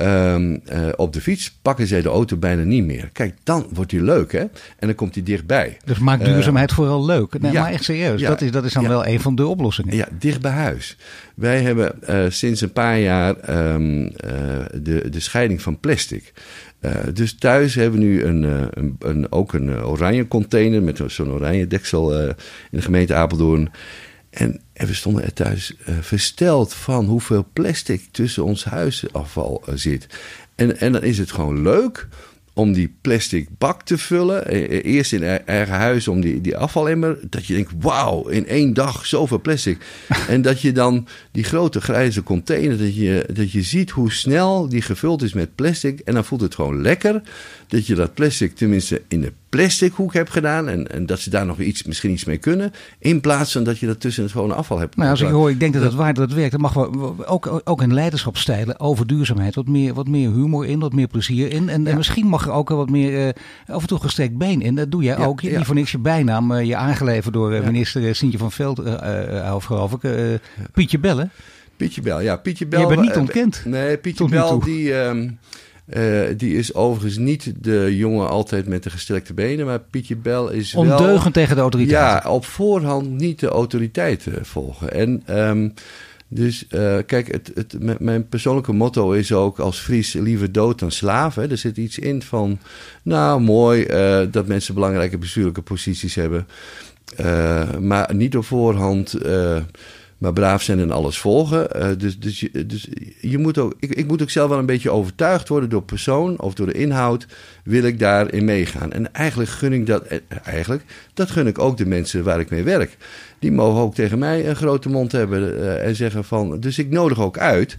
um, uh, op de fiets pakken zij de auto bijna niet meer. Kijk, dan wordt die leuk, hè? En dan komt hij dichtbij. Dus maakt duurzaamheid uh, vooral leuk. Nee, ja, maar echt serieus, ja, dat, is, dat is dan ja, wel een van de oplossingen. Ja, dicht bij huis. Wij hebben uh, sinds een paar jaar um, de, de scheiding van plastic. Uh, dus thuis hebben we nu een, een, een ook een oranje container met zo'n oranje deksel uh, in de gemeente Apeldoorn. En, en we stonden er thuis uh, versteld van hoeveel plastic tussen ons huisafval zit. En, en dan is het gewoon leuk om die plastic bak te vullen. Eerst in eigen huis om die, die afvalemmer. Dat je denkt, wauw, in één dag zoveel plastic. en dat je dan die grote grijze container, dat je, dat je ziet hoe snel die gevuld is met plastic. En dan voelt het gewoon lekker dat je dat plastic tenminste in de plastic hoek hebt gedaan. En, en dat ze daar nog iets, misschien iets mee kunnen. In plaats van dat je dat tussen het gewone afval hebt. Nou, als ik hoor, ik denk dat het waar dat het werkt. Dan mag we ook, ook in leiderschapstijlen over duurzaamheid wat meer, wat meer humor in, wat meer plezier in. En, ja. en misschien mag er ook wat meer uh, af en toe gestrekt been in. Dat doe jij ja, ook. Je hebt niet voor niks je bijnaam uh, je aangeleverd door uh, minister Sintje van Veld, of geloof ik. Pietje Bellen. Pietje Bel, ja. Pietje Bel. Je bent niet ontkend. nee, Pietje Bel die... Um, uh, die is overigens niet de jongen altijd met de gestrekte benen, maar Pietje Bel is Ondeugend wel... Ondeugend tegen de autoriteiten. Ja, op voorhand niet de autoriteiten volgen. En um, dus uh, kijk, het, het, mijn persoonlijke motto is ook als Fries liever dood dan slaaf. Hè. Er zit iets in van, nou mooi uh, dat mensen belangrijke bestuurlijke posities hebben. maar niet op voorhand maar braaf zijn en alles volgen. Uh, dus, dus, dus je moet ook, ik, ik moet ook zelf wel een beetje overtuigd worden door persoon of door de inhoud. Wil ik daarin meegaan? En eigenlijk gun ik dat, eh, eigenlijk, dat gun ik ook de mensen waar ik mee werk. Die mogen ook tegen mij een grote mond hebben uh, en zeggen van. Dus ik nodig ook uit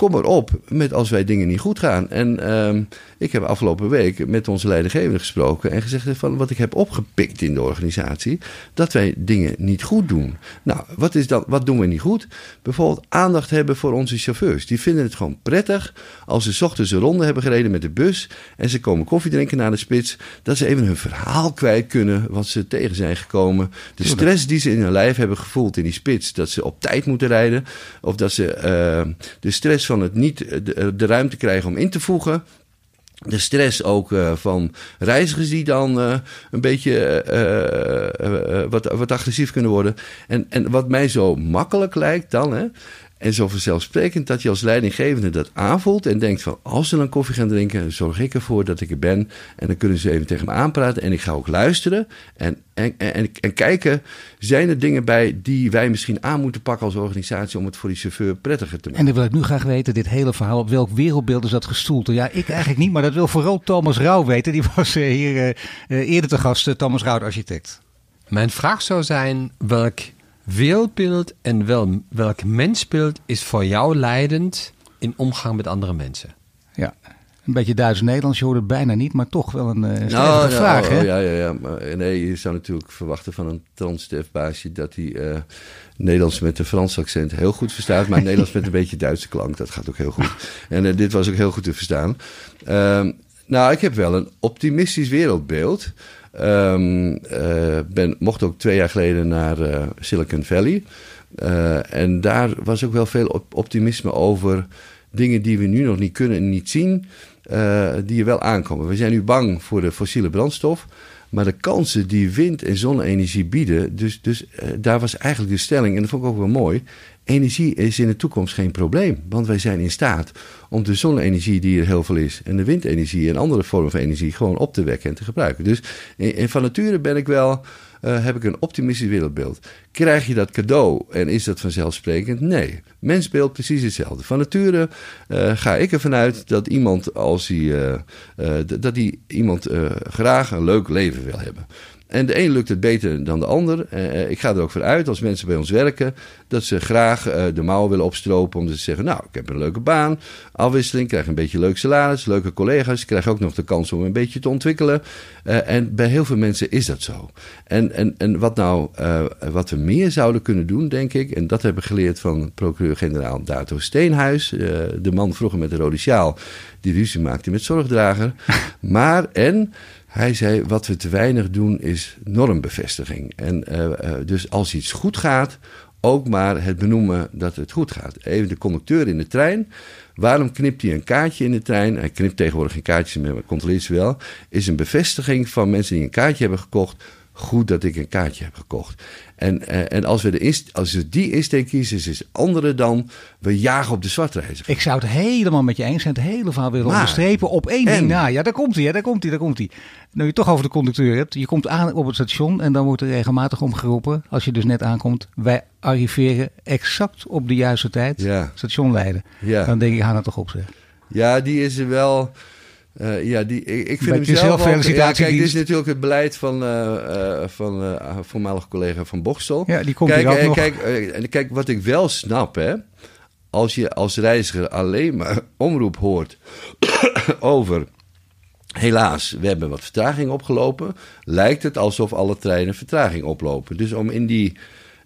kom erop met als wij dingen niet goed gaan. En um, ik heb afgelopen week met onze leidinggevende gesproken en gezegd van wat ik heb opgepikt in de organisatie, dat wij dingen niet goed doen. Nou, wat, is dat, wat doen we niet goed? Bijvoorbeeld aandacht hebben voor onze chauffeurs. Die vinden het gewoon prettig als ze ochtends een ronde hebben gereden met de bus en ze komen koffie drinken na de spits, dat ze even hun verhaal kwijt kunnen wat ze tegen zijn gekomen. De stress die ze in hun lijf hebben gevoeld in die spits, dat ze op tijd moeten rijden of dat ze uh, de stress van het niet de, de ruimte krijgen om in te voegen de stress ook uh, van reizigers die dan een beetje wat, wat agressief kunnen worden. En, en wat mij zo makkelijk lijkt dan, hè, en zo vanzelfsprekend dat je als leidinggevende dat aanvoelt en denkt van als ze dan koffie gaan drinken, zorg ik ervoor dat ik er ben. En dan kunnen ze even tegen me aanpraten en ik ga ook luisteren en, en, en, en kijken, zijn er dingen bij die wij misschien aan moeten pakken als organisatie om het voor die chauffeur prettiger te maken. En dan wil ik nu graag weten, dit hele verhaal, op welk wereldbeeld is dat gestoeld? Ja, ik eigenlijk niet, maar dat wil vooral Thomas Rauw weten. Die was hier uh, eerder te gast, Thomas Rauw, architect. Mijn vraag zou zijn, welk wereldbeeld en wel, welk mensbeeld is voor jou leidend in omgang met andere mensen? Ja, een beetje Duits-Nederlands, je hoort het bijna niet, maar toch wel een uh, nou, vraag. Oh, hè? Ja, ja, ja. Maar, eh, nee, je zou natuurlijk verwachten van een transdefbaasje dat hij uh, Nederlands met een Frans accent heel goed verstaat, maar Nederlands met een beetje Duitse klank, dat gaat ook heel goed. En uh, dit was ook heel goed te verstaan. Uh, nou, ik heb wel een optimistisch wereldbeeld. Um, ben, mocht ook twee jaar geleden naar uh, Silicon Valley. Uh, en daar was ook wel veel optimisme over dingen die we nu nog niet kunnen en niet zien, die er wel aankomen. We zijn nu bang voor de fossiele brandstof. Maar de kansen die wind- en zonne-energie bieden, dus, dus daar was eigenlijk de stelling, en dat vond ik ook wel mooi. Energie is in de toekomst geen probleem, want wij zijn in staat om de zonne-energie die er heel veel is en de windenergie en andere vormen van energie gewoon op te wekken en te gebruiken. Dus in, van nature ben ik wel, uh, heb ik een optimistisch wereldbeeld. Krijg je dat cadeau en is dat vanzelfsprekend? Nee. Mensbeeld precies hetzelfde. Van nature uh, ga ik ervan uit dat iemand als hij, uh, dat die iemand graag een leuk leven wil hebben. En de een lukt het beter dan de ander. Uh, ik ga er ook voor uit, als mensen bij ons werken, dat ze graag uh, de mouw willen opstropen om te zeggen: Nou, ik heb een leuke baan, afwisseling, krijg een beetje leuk salaris, leuke collega's, krijg ook nog de kans om een beetje te ontwikkelen. Uh, en bij heel veel mensen is dat zo. En, en, en wat nou, wat we meer zouden kunnen doen, denk ik, en dat hebben we geleerd van procureur-generaal Dato Steenhuis, de man vroeger met de rode sjaal, die ruzie maakte met zorgdrager. maar en hij zei: wat we te weinig doen is normbevestiging. En uh, uh, dus als iets goed gaat, ook maar het benoemen dat het goed gaat. Even de conducteur in de trein. Waarom knipt hij een kaartje in de trein? Hij knipt tegenwoordig geen kaartjes meer, maar controleert ze wel. Is een bevestiging van mensen die een kaartje hebben gekocht. Goed dat ik een kaartje heb gekocht. En, eh, en als, we de inst- als we die insteek kiezen, is het andere dan we jagen op de zwartreiziger. Ik zou het helemaal met je eens zijn. Het hele verhaal willen onderstrepen op één en- ding na. Ja, daar komt hij, daar komt hij, daar komt hij. Nou, je toch over de conducteur hebt. Je komt aan op het station en dan wordt er regelmatig omgeroepen. Als je dus net aankomt, wij arriveren exact op de juiste tijd. Ja. Station Leiden. Ja. Dan denk ik, ga nou toch op zeg. Ja, die is er wel. Eh, ja, die, ik, ik vind Met hem zelf ook, ja. Kijk, dit is natuurlijk het beleid van, eh, van voormalig collega van Bokstel. Ja, die komt kijk, hier ook nog. Kijk, en kijk, wat ik wel snap, hè. Als je als reiziger alleen maar omroep hoort over... Helaas, we hebben wat vertraging opgelopen. Lijkt het alsof alle treinen vertraging oplopen. Dus om in, die,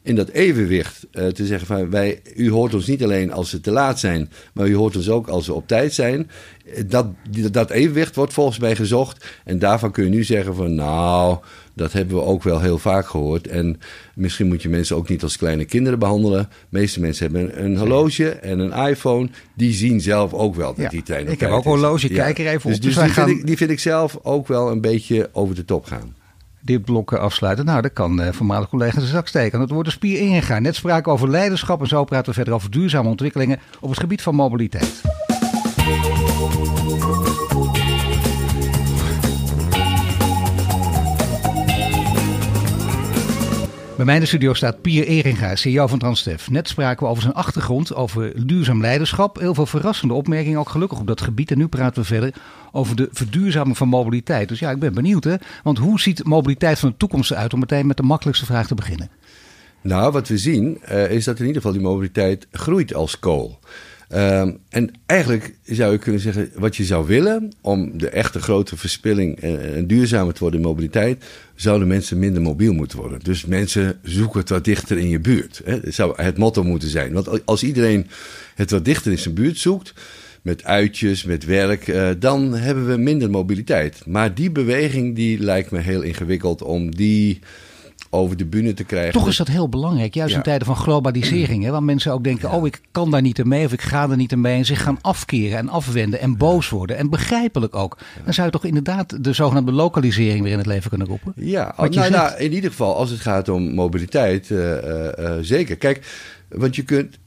in dat evenwicht eh, te zeggen van... Wij, u hoort ons niet alleen als ze te laat zijn... maar u hoort ons ook als ze op tijd zijn. Dat, dat evenwicht wordt volgens mij gezocht. En daarvan kun je nu zeggen van... nou, dat hebben we ook wel heel vaak gehoord. En misschien moet je mensen ook niet als kleine kinderen behandelen. De meeste mensen hebben een, horloge en een iPhone. Die zien zelf ook wel dat Ja, die trein op ik heb ook een horloge, kijk er even dus, op. Dus Dus wij die, vind gaan- ik, die vind ik zelf ook wel een beetje over de top gaan. Dit blok eh, afsluiten. Nou, dat kan eh voormalig collega de zak steken. Het wordt een spier ingegaan. Net spraken we over leiderschap en zo praten we verder over duurzame ontwikkelingen op het gebied van mobiliteit. In de studio staat Pier Eringa, CEO van Transdev. Net spraken we over zijn achtergrond, over duurzaam leiderschap. Heel veel verrassende opmerkingen, ook gelukkig op dat gebied. En nu praten we verder over de verduurzaming van mobiliteit. Dus ja, ik ben benieuwd hè. Want hoe ziet mobiliteit van de toekomst eruit? Om meteen met de makkelijkste vraag te beginnen. Nou, wat we zien eh, is dat in ieder geval die mobiliteit groeit als kool. Ehm, en eigenlijk zou je kunnen zeggen, wat je zou willen om de echte grote verspilling en, en duurzamer te worden in mobiliteit, zouden mensen minder mobiel moeten worden. Dus mensen zoeken het wat dichter in je buurt. Hè? Dat zou het motto moeten zijn. Want als iedereen het wat dichter in zijn buurt zoekt, met uitjes, met werk, eh, dan hebben we minder mobiliteit. Maar die beweging die lijkt me heel ingewikkeld om die over de bühne te krijgen. Toch is dat heel belangrijk, juist Ja. in tijden van globalisering. Hè, waar mensen ook denken, oh ik kan daar niet aan mee of ik ga er niet aan mee. En zich gaan afkeren en afwenden en boos worden. En begrijpelijk ook. Dan zou je toch inderdaad de zogenaamde lokalisering weer in het leven kunnen roepen. Ja, nou, nou, in ieder geval als het gaat om mobiliteit, eh, eh, eh, zeker. Kijk, want je kunt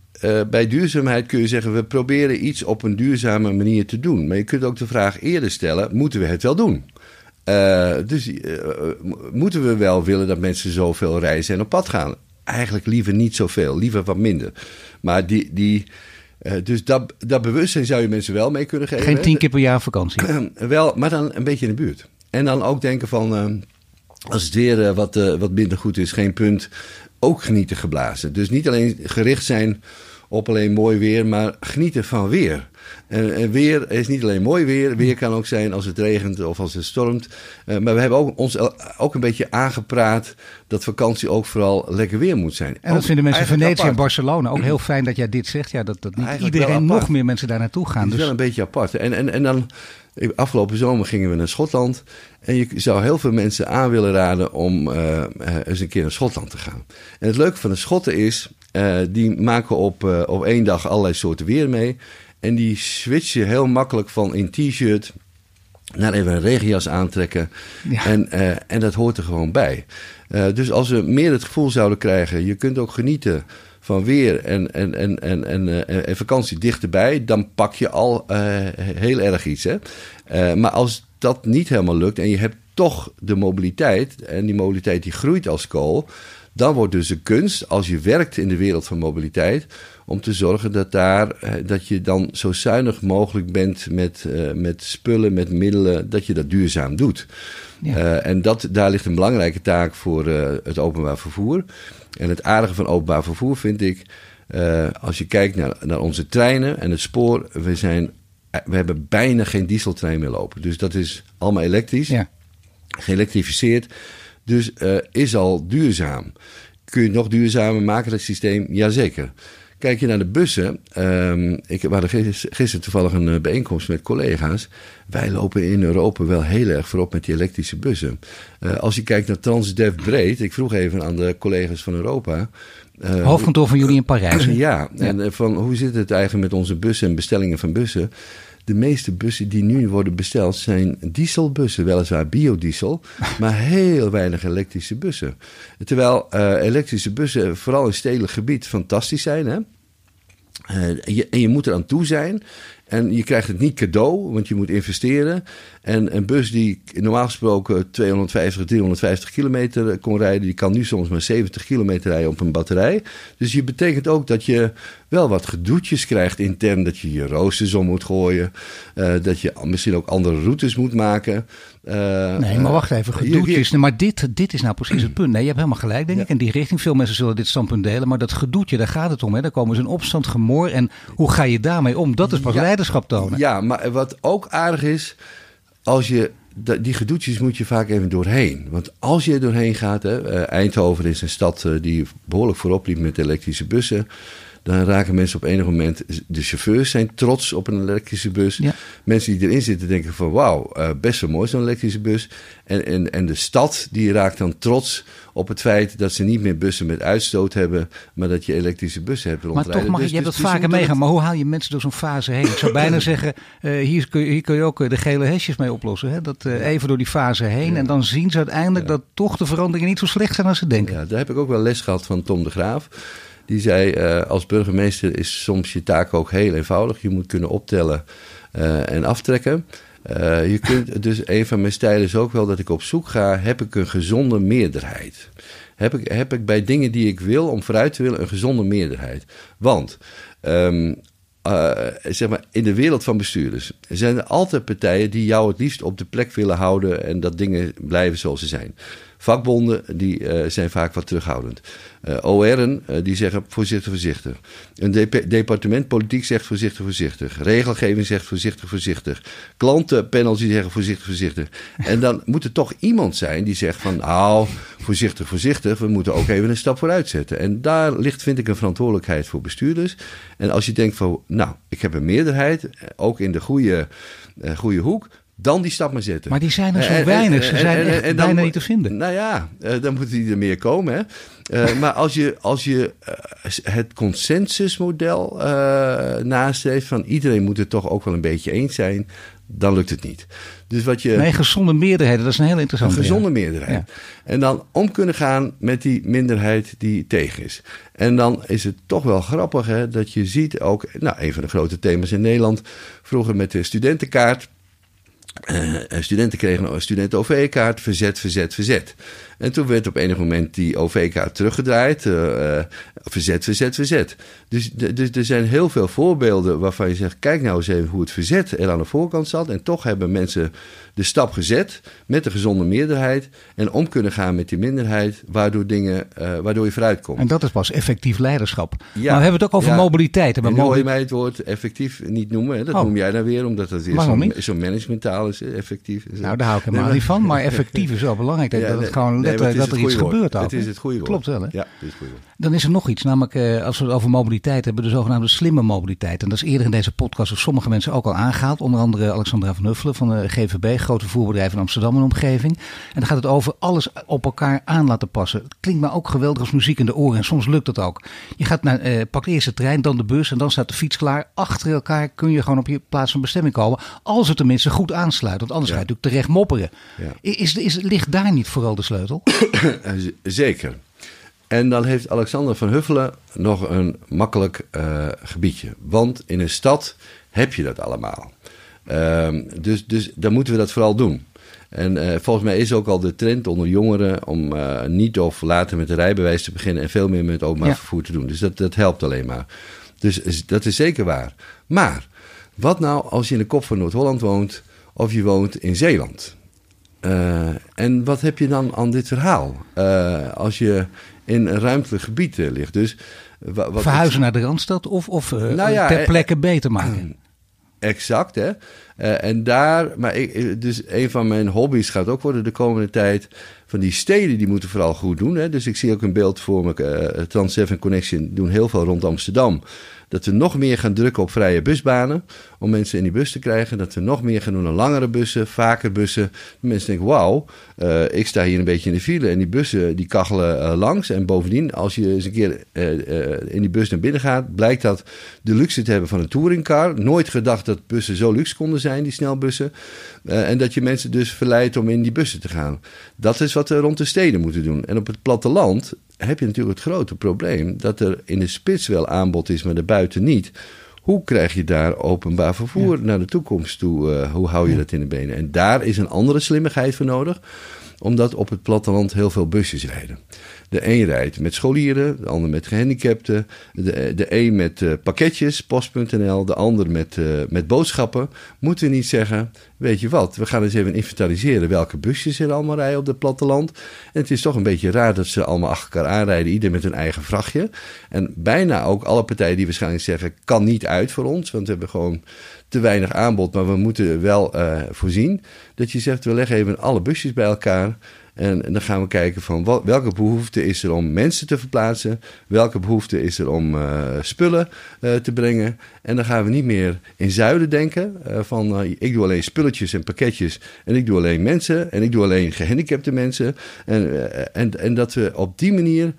bij duurzaamheid kun je zeggen, we proberen iets op een duurzame manier te doen. Maar je kunt ook de vraag eerder stellen, moeten we het wel doen? Eh, dus eh, eh, moeten we wel willen dat mensen zoveel reizen en op pad gaan? Eigenlijk liever niet zoveel, liever wat minder. Maar die, die, dus dat, dat bewustzijn zou je mensen wel mee kunnen geven. Geen tien keer per jaar vakantie. Wel, maar dan een beetje in de buurt. En dan ook denken van, als het weer wat, wat minder goed is, geen punt, ook genieten geblazen. Dus niet alleen gericht zijn op alleen mooi weer, maar genieten van weer. En, en weer is niet alleen mooi weer, weer kan ook zijn als het regent of als het stormt. Eh, maar we hebben ook, ons ook een beetje aangepraat dat vakantie ook vooral lekker weer moet zijn. En dat Ook vinden mensen in Venetië en. Barcelona ook heel fijn dat jij dit zegt. Ja, dat, dat niet Eigenlijk iedereen nog meer mensen daar naartoe gaan. Het is Dus wel een beetje apart. En, en, en dan, afgelopen zomer gingen we naar Schotland. En je zou heel veel mensen aan willen raden om eh, eh, eens een keer naar Schotland te gaan. En het leuke van de Schotten is, eh, die maken op, eh, op één dag allerlei soorten weer mee. En die switchen heel makkelijk van in t-shirt naar even een regenjas aantrekken. Ja. En, eh, en dat hoort er gewoon bij. Eh, dus als we meer het gevoel zouden krijgen, je kunt ook genieten van weer en, en, en, en, en, eh, en vakantie dichterbij, dan pak je al heel erg iets. Hè? Maar als dat niet helemaal lukt en je hebt toch de mobiliteit, en die mobiliteit die groeit als kool, dan wordt dus de kunst, als je werkt in de wereld van mobiliteit, om te zorgen dat, daar, eh, dat je dan zo zuinig mogelijk bent met, eh, met spullen, met middelen, dat je dat duurzaam doet. Ja. Eh, en dat, daar ligt een belangrijke taak voor het openbaar vervoer. En het aardige van openbaar vervoer vind ik, als je kijkt naar, naar onze treinen en het spoor, we, zijn, we hebben bijna geen dieseltrein meer lopen. Dus dat is allemaal elektrisch ja. geëlektrificeerd. Dus is al duurzaam. Kun je het nog duurzamer maken, dat systeem? Jazeker. Kijk je naar de bussen. ehm, ik we hadden gis- gisteren toevallig een eh, bijeenkomst met collega's. Wij lopen in Europa wel heel erg voorop met die elektrische bussen. Eh, als je kijkt naar Transdev breed. Ik vroeg even aan de collega's van Europa. eh, Hoofdkantoor van jullie in Parijs. ja, en van hoe zit het eigenlijk met onze bussen en bestellingen van bussen? De meeste bussen die nu worden besteld zijn dieselbussen, weliswaar biodiesel, maar heel weinig elektrische bussen. Terwijl eh, elektrische bussen vooral in stedelijk gebied fantastisch zijn. Hè? Eh, je, en je moet er aan toe zijn. En je krijgt het niet cadeau, want je moet investeren. En een bus die normaal gesproken 250, 350 kilometer kon rijden, die kan nu soms maar 70 kilometer rijden op een batterij. Dus je betekent ook dat je wel wat gedoetjes krijgt intern. Dat je je roosters om moet gooien. eh, dat je misschien ook andere routes moet maken. Eh, Nee, maar wacht even, je- je- gedoetjes. Maar dit, dit is nou precies het punt. Nee, je hebt helemaal gelijk, denk Ja. ik, in die richting. Veel mensen zullen dit standpunt delen, maar dat gedoetje, daar gaat het om. Hè. Daar komen ze in opstand, gemoor. En hoe ga je daarmee om? Dat is pas Ja. leiderschap tonen. Ja, maar wat ook aardig is, als je die gedoetjes moet je vaak even doorheen. Want als je er doorheen gaat, hè, eh, Eindhoven is een stad eh, die behoorlijk voorop liep met elektrische bussen. Dan raken mensen op enig moment, de chauffeurs zijn trots op een elektrische bus. Ja. Mensen die erin zitten denken van wauw, eh, best wel mooi zo'n elektrische bus. En, en, en de stad die raakt dan trots op het feit dat ze niet meer bussen met uitstoot hebben, maar dat je elektrische bussen hebt Maar rondrijden. toch mag Dus- je, hebt dat dus vaker meegaan. Maar hoe haal je mensen door zo'n fase heen? Ik zou bijna zeggen, eh, hier, kun je, hier kun je ook eh, de gele hesjes mee oplossen. Hè? Dat even door die fase heen. En dan zien ze uiteindelijk dat toch de veranderingen niet zo slecht zijn als ze denken. Ja, daar heb ik ook wel les gehad van Tom de Graaf. Die zei, eh, als burgemeester is soms je taak ook heel eenvoudig. Je moet kunnen optellen eh, en aftrekken. Eh, je kunt, dus een van mijn stijlen is ook wel dat ik op zoek ga, heb ik een gezonde meerderheid? Heb ik, heb ik bij dingen die ik wil, om vooruit te willen, een gezonde meerderheid? Want, ehm, eh, zeg maar, in de wereld van bestuurders zijn er altijd partijen die jou het liefst op de plek willen houden en dat dingen blijven zoals ze zijn. Vakbonden die, eh, zijn vaak wat terughoudend. Eh OR'en eh, die zeggen voorzichtig, voorzichtig. Een dep- departement politiek zegt voorzichtig, voorzichtig. Regelgeving zegt voorzichtig, voorzichtig. Klantenpanels die zeggen voorzichtig, voorzichtig. En dan moet er toch iemand zijn die zegt van nou, voorzichtig, voorzichtig. We moeten ook even een stap vooruit zetten. En daar ligt, vind ik, een verantwoordelijkheid voor bestuurders. En als je denkt van nou, ik heb een meerderheid, ook in de goede, goede hoek. Dan die stap maar zetten. Maar die zijn er zo En- en- weinig. Ze zijn en- bijna niet te vinden. Nou ja, eh, dan moeten die er meer komen. Hè? Eh, maar als je, als je eh, het consensusmodel eh nastreeft... van iedereen moet het toch ook wel een beetje eens zijn... dan lukt het niet. Dus wat je... Nee, gezonde meerderheden, dat is een heel Een interessante. gezonde ja. meerderheid. En dan om kunnen gaan met die minderheid die tegen is. En dan is het toch wel grappig hè, dat je ziet ook... Nou, een van de grote thema's in Nederland... vroeger met de studentenkaart... Eh, studenten kregen een studenten-OV-kaart, verzet, verzet, verzet. En toen werd op enig moment die OV-kaart teruggedraaid, eh, eh, verzet, verzet, verzet. Dus, de- dus er zijn heel veel voorbeelden waarvan je zegt, kijk nou eens even hoe het verzet er aan de voorkant zat. En toch hebben mensen de stap gezet met een gezonde meerderheid en om kunnen gaan met die minderheid, waardoor, dingen, eh, waardoor je vooruit komt. En dat is pas effectief leiderschap. Ja. Maar we hebben het ook over Ja. mobiliteit. En nu hoor je mij het woord effectief niet noemen. Hè? Dat Oh. noem jij dan weer, omdat dat weer Waarom zo'n zo managementaal is, effectief. is. Nou, daar hou ik helemaal Nee, niet van. Maar effectief is wel belangrijk. Dat, Ja, dat het nee, gewoon nee, dat er het iets woord. gebeurt. Het is het goede woord. Klopt wel, hè? Ja, het is het goede woord. Dan is er nog iets, namelijk eh, als we het over mobiliteit hebben, de zogenaamde slimme mobiliteit. En dat is eerder in deze podcast door sommige mensen ook al aangehaald. Onder andere Alexandra van Huffelen van de GVB, grote vervoerbedrijf in Amsterdam en omgeving. En dan gaat het over alles op elkaar aan laten passen. Het klinkt me ook geweldig als muziek in de oren en soms lukt dat ook. Je gaat naar, eh, pakt eerst de trein, dan de bus en dan staat de fiets klaar. Achter elkaar kun je gewoon op je plaats van bestemming komen. Als het tenminste goed aansluit, want anders Ja. ga je natuurlijk terecht mopperen. Ja. Is, is, ligt daar niet vooral de sleutel? Eh, Zeker. En dan heeft Alexander van Huffelen nog een makkelijk eh, gebiedje. Want in een stad heb je dat allemaal. Ehm, dus, dus dan moeten we dat vooral doen. En eh, volgens mij is ook al de trend onder jongeren om eh, niet of later met een rijbewijs te beginnen en veel meer met openbaar Ja. vervoer te doen. Dus dat, dat helpt alleen maar. Dus dat is zeker waar. Maar wat nou als je in de kop van Noord-Holland woont of je woont in Zeeland? En wat heb je dan aan dit verhaal? Als je in een ruimtelijk gebied eh, ligt. Dus, wa- wat Verhuizen naar de Randstad of, of eh, Nou ja, ter eh, plekke beter maken? Exact, hè. Eh, en daar, maar ik, dus een van mijn hobby's gaat ook worden de komende tijd. Van die steden die moeten vooral goed doen. Hè? Dus ik zie ook een beeld voor me. Uh, Trans 7 Connection doen heel veel rond Amsterdam dat we nog meer gaan drukken op vrije busbanen. Om mensen in die bus te krijgen. Dat we nog meer gaan doen aan langere bussen, vaker bussen. Mensen denken, wauw, uh, ik sta hier een beetje in de file. En die bussen die kachelen uh, langs. En bovendien, als je eens een keer uh, in die bus naar binnen gaat... blijkt dat de luxe te hebben van een touringcar. Nooit gedacht dat bussen zo luxe konden zijn, die snelbussen. en dat je mensen dus verleidt om in die bussen te gaan. Dat is wat we rond de steden moeten doen. En op het platteland heb je natuurlijk het grote probleem dat er in de spits wel aanbod is, maar de buiten niet. Hoe krijg je daar openbaar vervoer naar de toekomst toe? Uh, hoe hou je dat in de benen? En daar is een andere slimmigheid voor nodig, omdat op het platteland heel veel busjes rijden. De een rijdt met scholieren, de ander met gehandicapten. De, de een met uh, pakketjes, post.nl, de ander met, uh, met boodschappen. Moeten we niet zeggen, weet je wat, we gaan eens even inventariseren welke busjes er allemaal rijden op het platteland. En het is toch een beetje raar dat ze allemaal achter elkaar aanrijden, ieder met hun eigen vrachtje. En bijna ook alle partijen die waarschijnlijk zeggen, kan niet uit voor ons, want we hebben gewoon te weinig aanbod, maar we moeten wel uh, voorzien. Dat je zegt, we leggen even alle busjes bij elkaar. En, dan gaan we kijken van wat, welke behoefte is er om mensen te verplaatsen. Welke behoefte is er om uh, spullen uh, te brengen. En dan gaan we niet meer in zuiden denken. Van ik doe alleen spulletjes en pakketjes. En ik doe alleen mensen. En ik doe alleen gehandicapte mensen. En, en, en dat we op die manier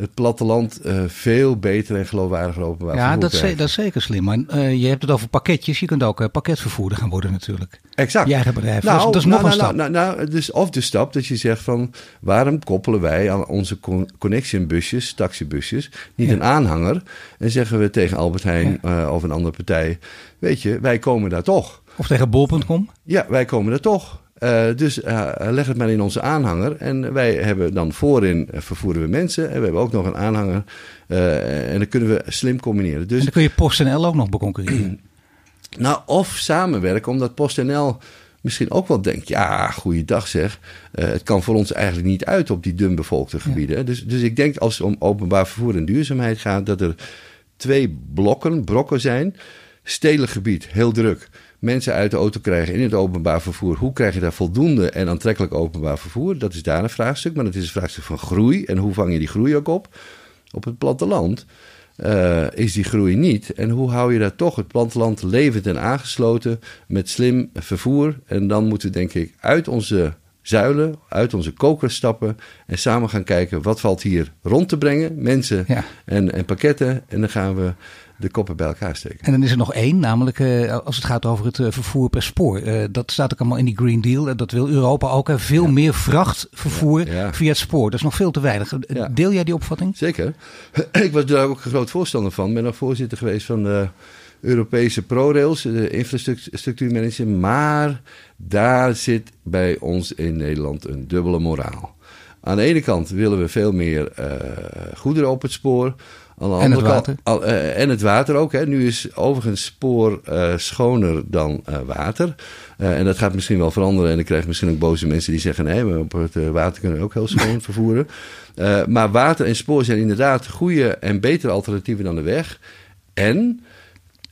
het platteland uh, veel beter en geloofwaardiger openbaar ja, dat is, dat is zeker slim. Maar uh, je hebt het over pakketjes. Je kunt ook uh, pakketvervoerder gaan worden natuurlijk. Exact. Je eigen bedrijf. Nou, dat is, dat is nou, nog nou, een nou, stap. Nou, dus of de stap dat je zegt van... waarom koppelen wij aan onze con connection busjes, taxibusjes... niet Ja. een aanhanger en zeggen we tegen Albert Heijn of een andere partij... weet je, wij komen daar toch. Of tegen bol.com. Ja, wij komen er toch. Uh, dus uh, leg het maar in onze aanhanger. En wij hebben dan voorin uh, vervoeren we mensen. En we hebben ook nog een aanhanger. en dan kunnen we slim combineren. Dus En dan kun je PostNL ook nog beconcurreren. nou, of samenwerken, omdat PostNL misschien ook wel denkt... ja, goeiedag zeg, het kan voor ons eigenlijk niet uit op die dunbevolkte gebieden. Ja. Dus, dus ik denk als het om openbaar vervoer en duurzaamheid gaat... dat er twee blokken, brokken zijn. Stedelijk gebied, heel druk. Mensen uit de auto krijgen in het openbaar vervoer. Hoe krijg je daar voldoende en aantrekkelijk openbaar vervoer? Dat is daar een vraagstuk, maar het is een vraagstuk van groei. En hoe vang je die groei ook op? Op het platteland uh, is die groei niet. En hoe hou je daar toch het platteland levend en aangesloten met slim vervoer? En dan moeten we denk ik uit onze zuilen, uit onze koker stappen en samen gaan kijken wat valt hier rond te brengen, mensen Ja. en, en pakketten. En dan gaan we de koppen bij elkaar steken. En dan is er nog één, namelijk uh, als het gaat over het uh, vervoer per spoor. Uh, dat staat ook allemaal in die Green Deal. Dat wil Europa ook. Veel ja. meer vrachtvervoer Ja, ja. via het spoor. Dat is nog veel te weinig. Deel jij die opvatting? Zeker. Ik was daar ook een groot voorstander van. Ik ben nog voorzitter geweest van de Europese ProRails, de infrastructuurmanager. Maar daar zit bij ons in Nederland een dubbele moraal. Aan de ene kant willen we veel meer goederen op het spoor. Aan en het water. Kant, al, uh, en het water ook. Hè. Nu is overigens spoor uh, schoner dan water. Uh, en dat gaat misschien wel veranderen. En ik krijg misschien ook boze mensen die zeggen: nee, maar op het water kunnen we ook heel schoon vervoeren. Maar water en spoor zijn inderdaad goede en betere alternatieven dan de weg. En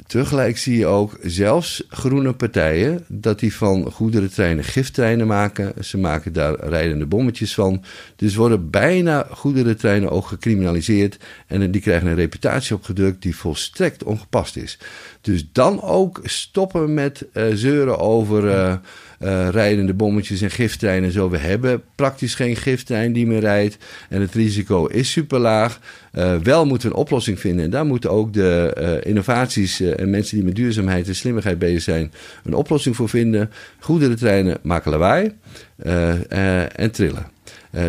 tegelijk zie je ook zelfs groene partijen dat die van goederentreinen gifttreinen maken. Ze maken daar rijdende bommetjes van. Dus worden bijna goederentreinen ook gecriminaliseerd. En die krijgen een reputatie opgedrukt die volstrekt ongepast is. Dus dan ook stoppen met uh, zeuren over uh, uh, rijdende bommetjes en gifttreinen. Zo, we hebben praktisch geen gifttrein die meer rijdt. En het risico is super laag. Uh, wel moeten we een oplossing vinden. En daar moeten ook de innovaties mensen die met duurzaamheid en slimmigheid bezig zijn... een oplossing voor vinden. Goederentreinen maken lawaai en trillen.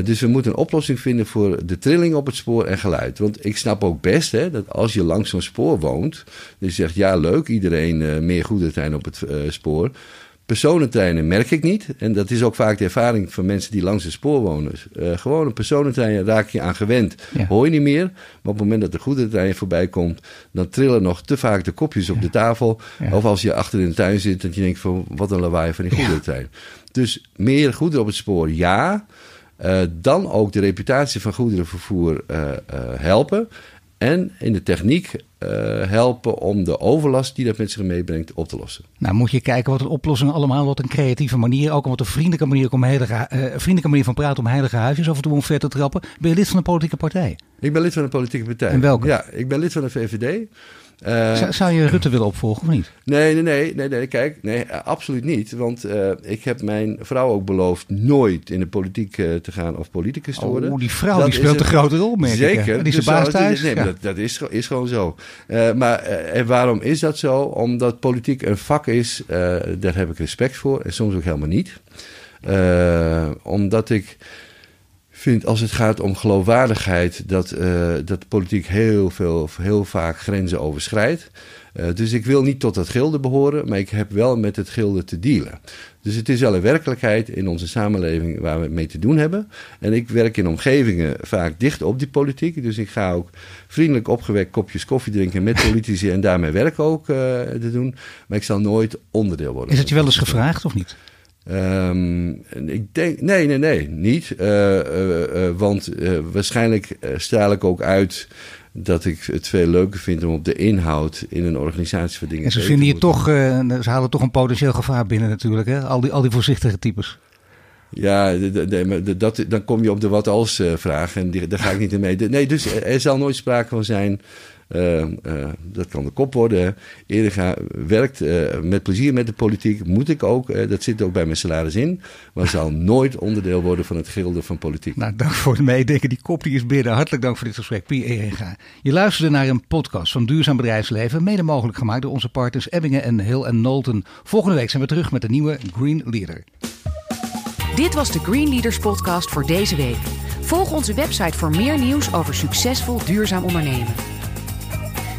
Dus we moeten een oplossing vinden voor de trilling op het spoor en geluid. Want ik snap ook best hè, dat als je langs zo'n spoor woont. Dus je zegt ja, leuk, iedereen uh, meer goederentrein op het spoor. Personentreinen merk ik niet. En dat is ook vaak de ervaring van mensen die langs het spoor wonen. gewoon een personentrein raak je aan gewend. Ja. Hoor je niet meer. Maar op het moment dat de goederentrein voorbij komt. dan trillen nog te vaak de kopjes ja. op de tafel. Ja. Of als je achter in de tuin zit. dat je denkt van wat een lawaai van die goederentrein. Dus meer goederen op het spoor, ja. Uh, dan ook de reputatie van goederenvervoer uh, uh, helpen. en in de techniek eh, helpen om de overlast die dat met zich meebrengt op te lossen. Nou, moet je kijken wat een oplossing allemaal, wat een creatieve manier, ook wat een vriendelijke manier, om heilige, uh, vriendelijke manier van praten om heilige huisjes af en toe om ver te trappen. Ben je lid van een politieke partij? Ik ben lid van een politieke partij. En welke? Ja, ik ben lid van de VVD. Uh, zou, je Rutte willen opvolgen of niet? Nee, nee, nee, nee, nee kijk, nee, absoluut niet. Want uh, ik heb mijn vrouw ook beloofd nooit in de politiek uh, te gaan of politicus te worden. Oh, die vrouw dat die speelt een grote rol, merk Zeker. Die is dus de baas thuis. Nee, ja. dat, dat is, is gewoon zo. maar en waarom is dat zo? Omdat politiek een vak is, daar heb ik respect voor. En soms ook helemaal niet. omdat ik vind als het gaat om geloofwaardigheid dat, uh, dat politiek heel, veel, heel vaak grenzen overschrijdt. Uh, dus ik wil niet tot dat gilde behoren, maar ik heb wel met het gilde te dealen. Dus het is wel een werkelijkheid in onze samenleving waar we mee te doen hebben. En ik werk in omgevingen vaak dicht op die politiek. Dus ik ga ook vriendelijk opgewekt kopjes koffie drinken met politici en daarmee werk ook uh, te doen. Maar ik zal nooit onderdeel worden. Is het je wel eens gevraagd of niet? Um, ik denk, nee, nee, nee, niet. Uh, uh, uh, want waarschijnlijk straal ik ook uit dat ik het veel leuker vind om op de inhoud in een organisatie voor dingen En ze vinden je toch, ze halen toch een potentieel gevaar binnen natuurlijk, hè? Al die, al die voorzichtige types. Ja, dat, dan kom je op de wat als vraag en die, daar ga ik niet in mee. Nee, dus er zal nooit sprake van zijn uh, uh, dat kan de kop worden. Erika werkt uh, met plezier met de politiek. Moet ik ook. dat zit ook bij mijn salaris in. Maar zal nooit onderdeel worden van het gilde van politiek. Nou, dank voor het meedenken. Die kop die is binnen. Hartelijk dank voor dit gesprek, Pier Erika. Je luisterde naar een podcast van Duurzaam Bedrijfsleven. Mede mogelijk gemaakt door onze partners Ebbingen en Hill en Nolten. Volgende week zijn we terug met een nieuwe Green Leader. Dit was de Green Leaders podcast voor deze week. Volg onze website voor meer nieuws over succesvol duurzaam ondernemen.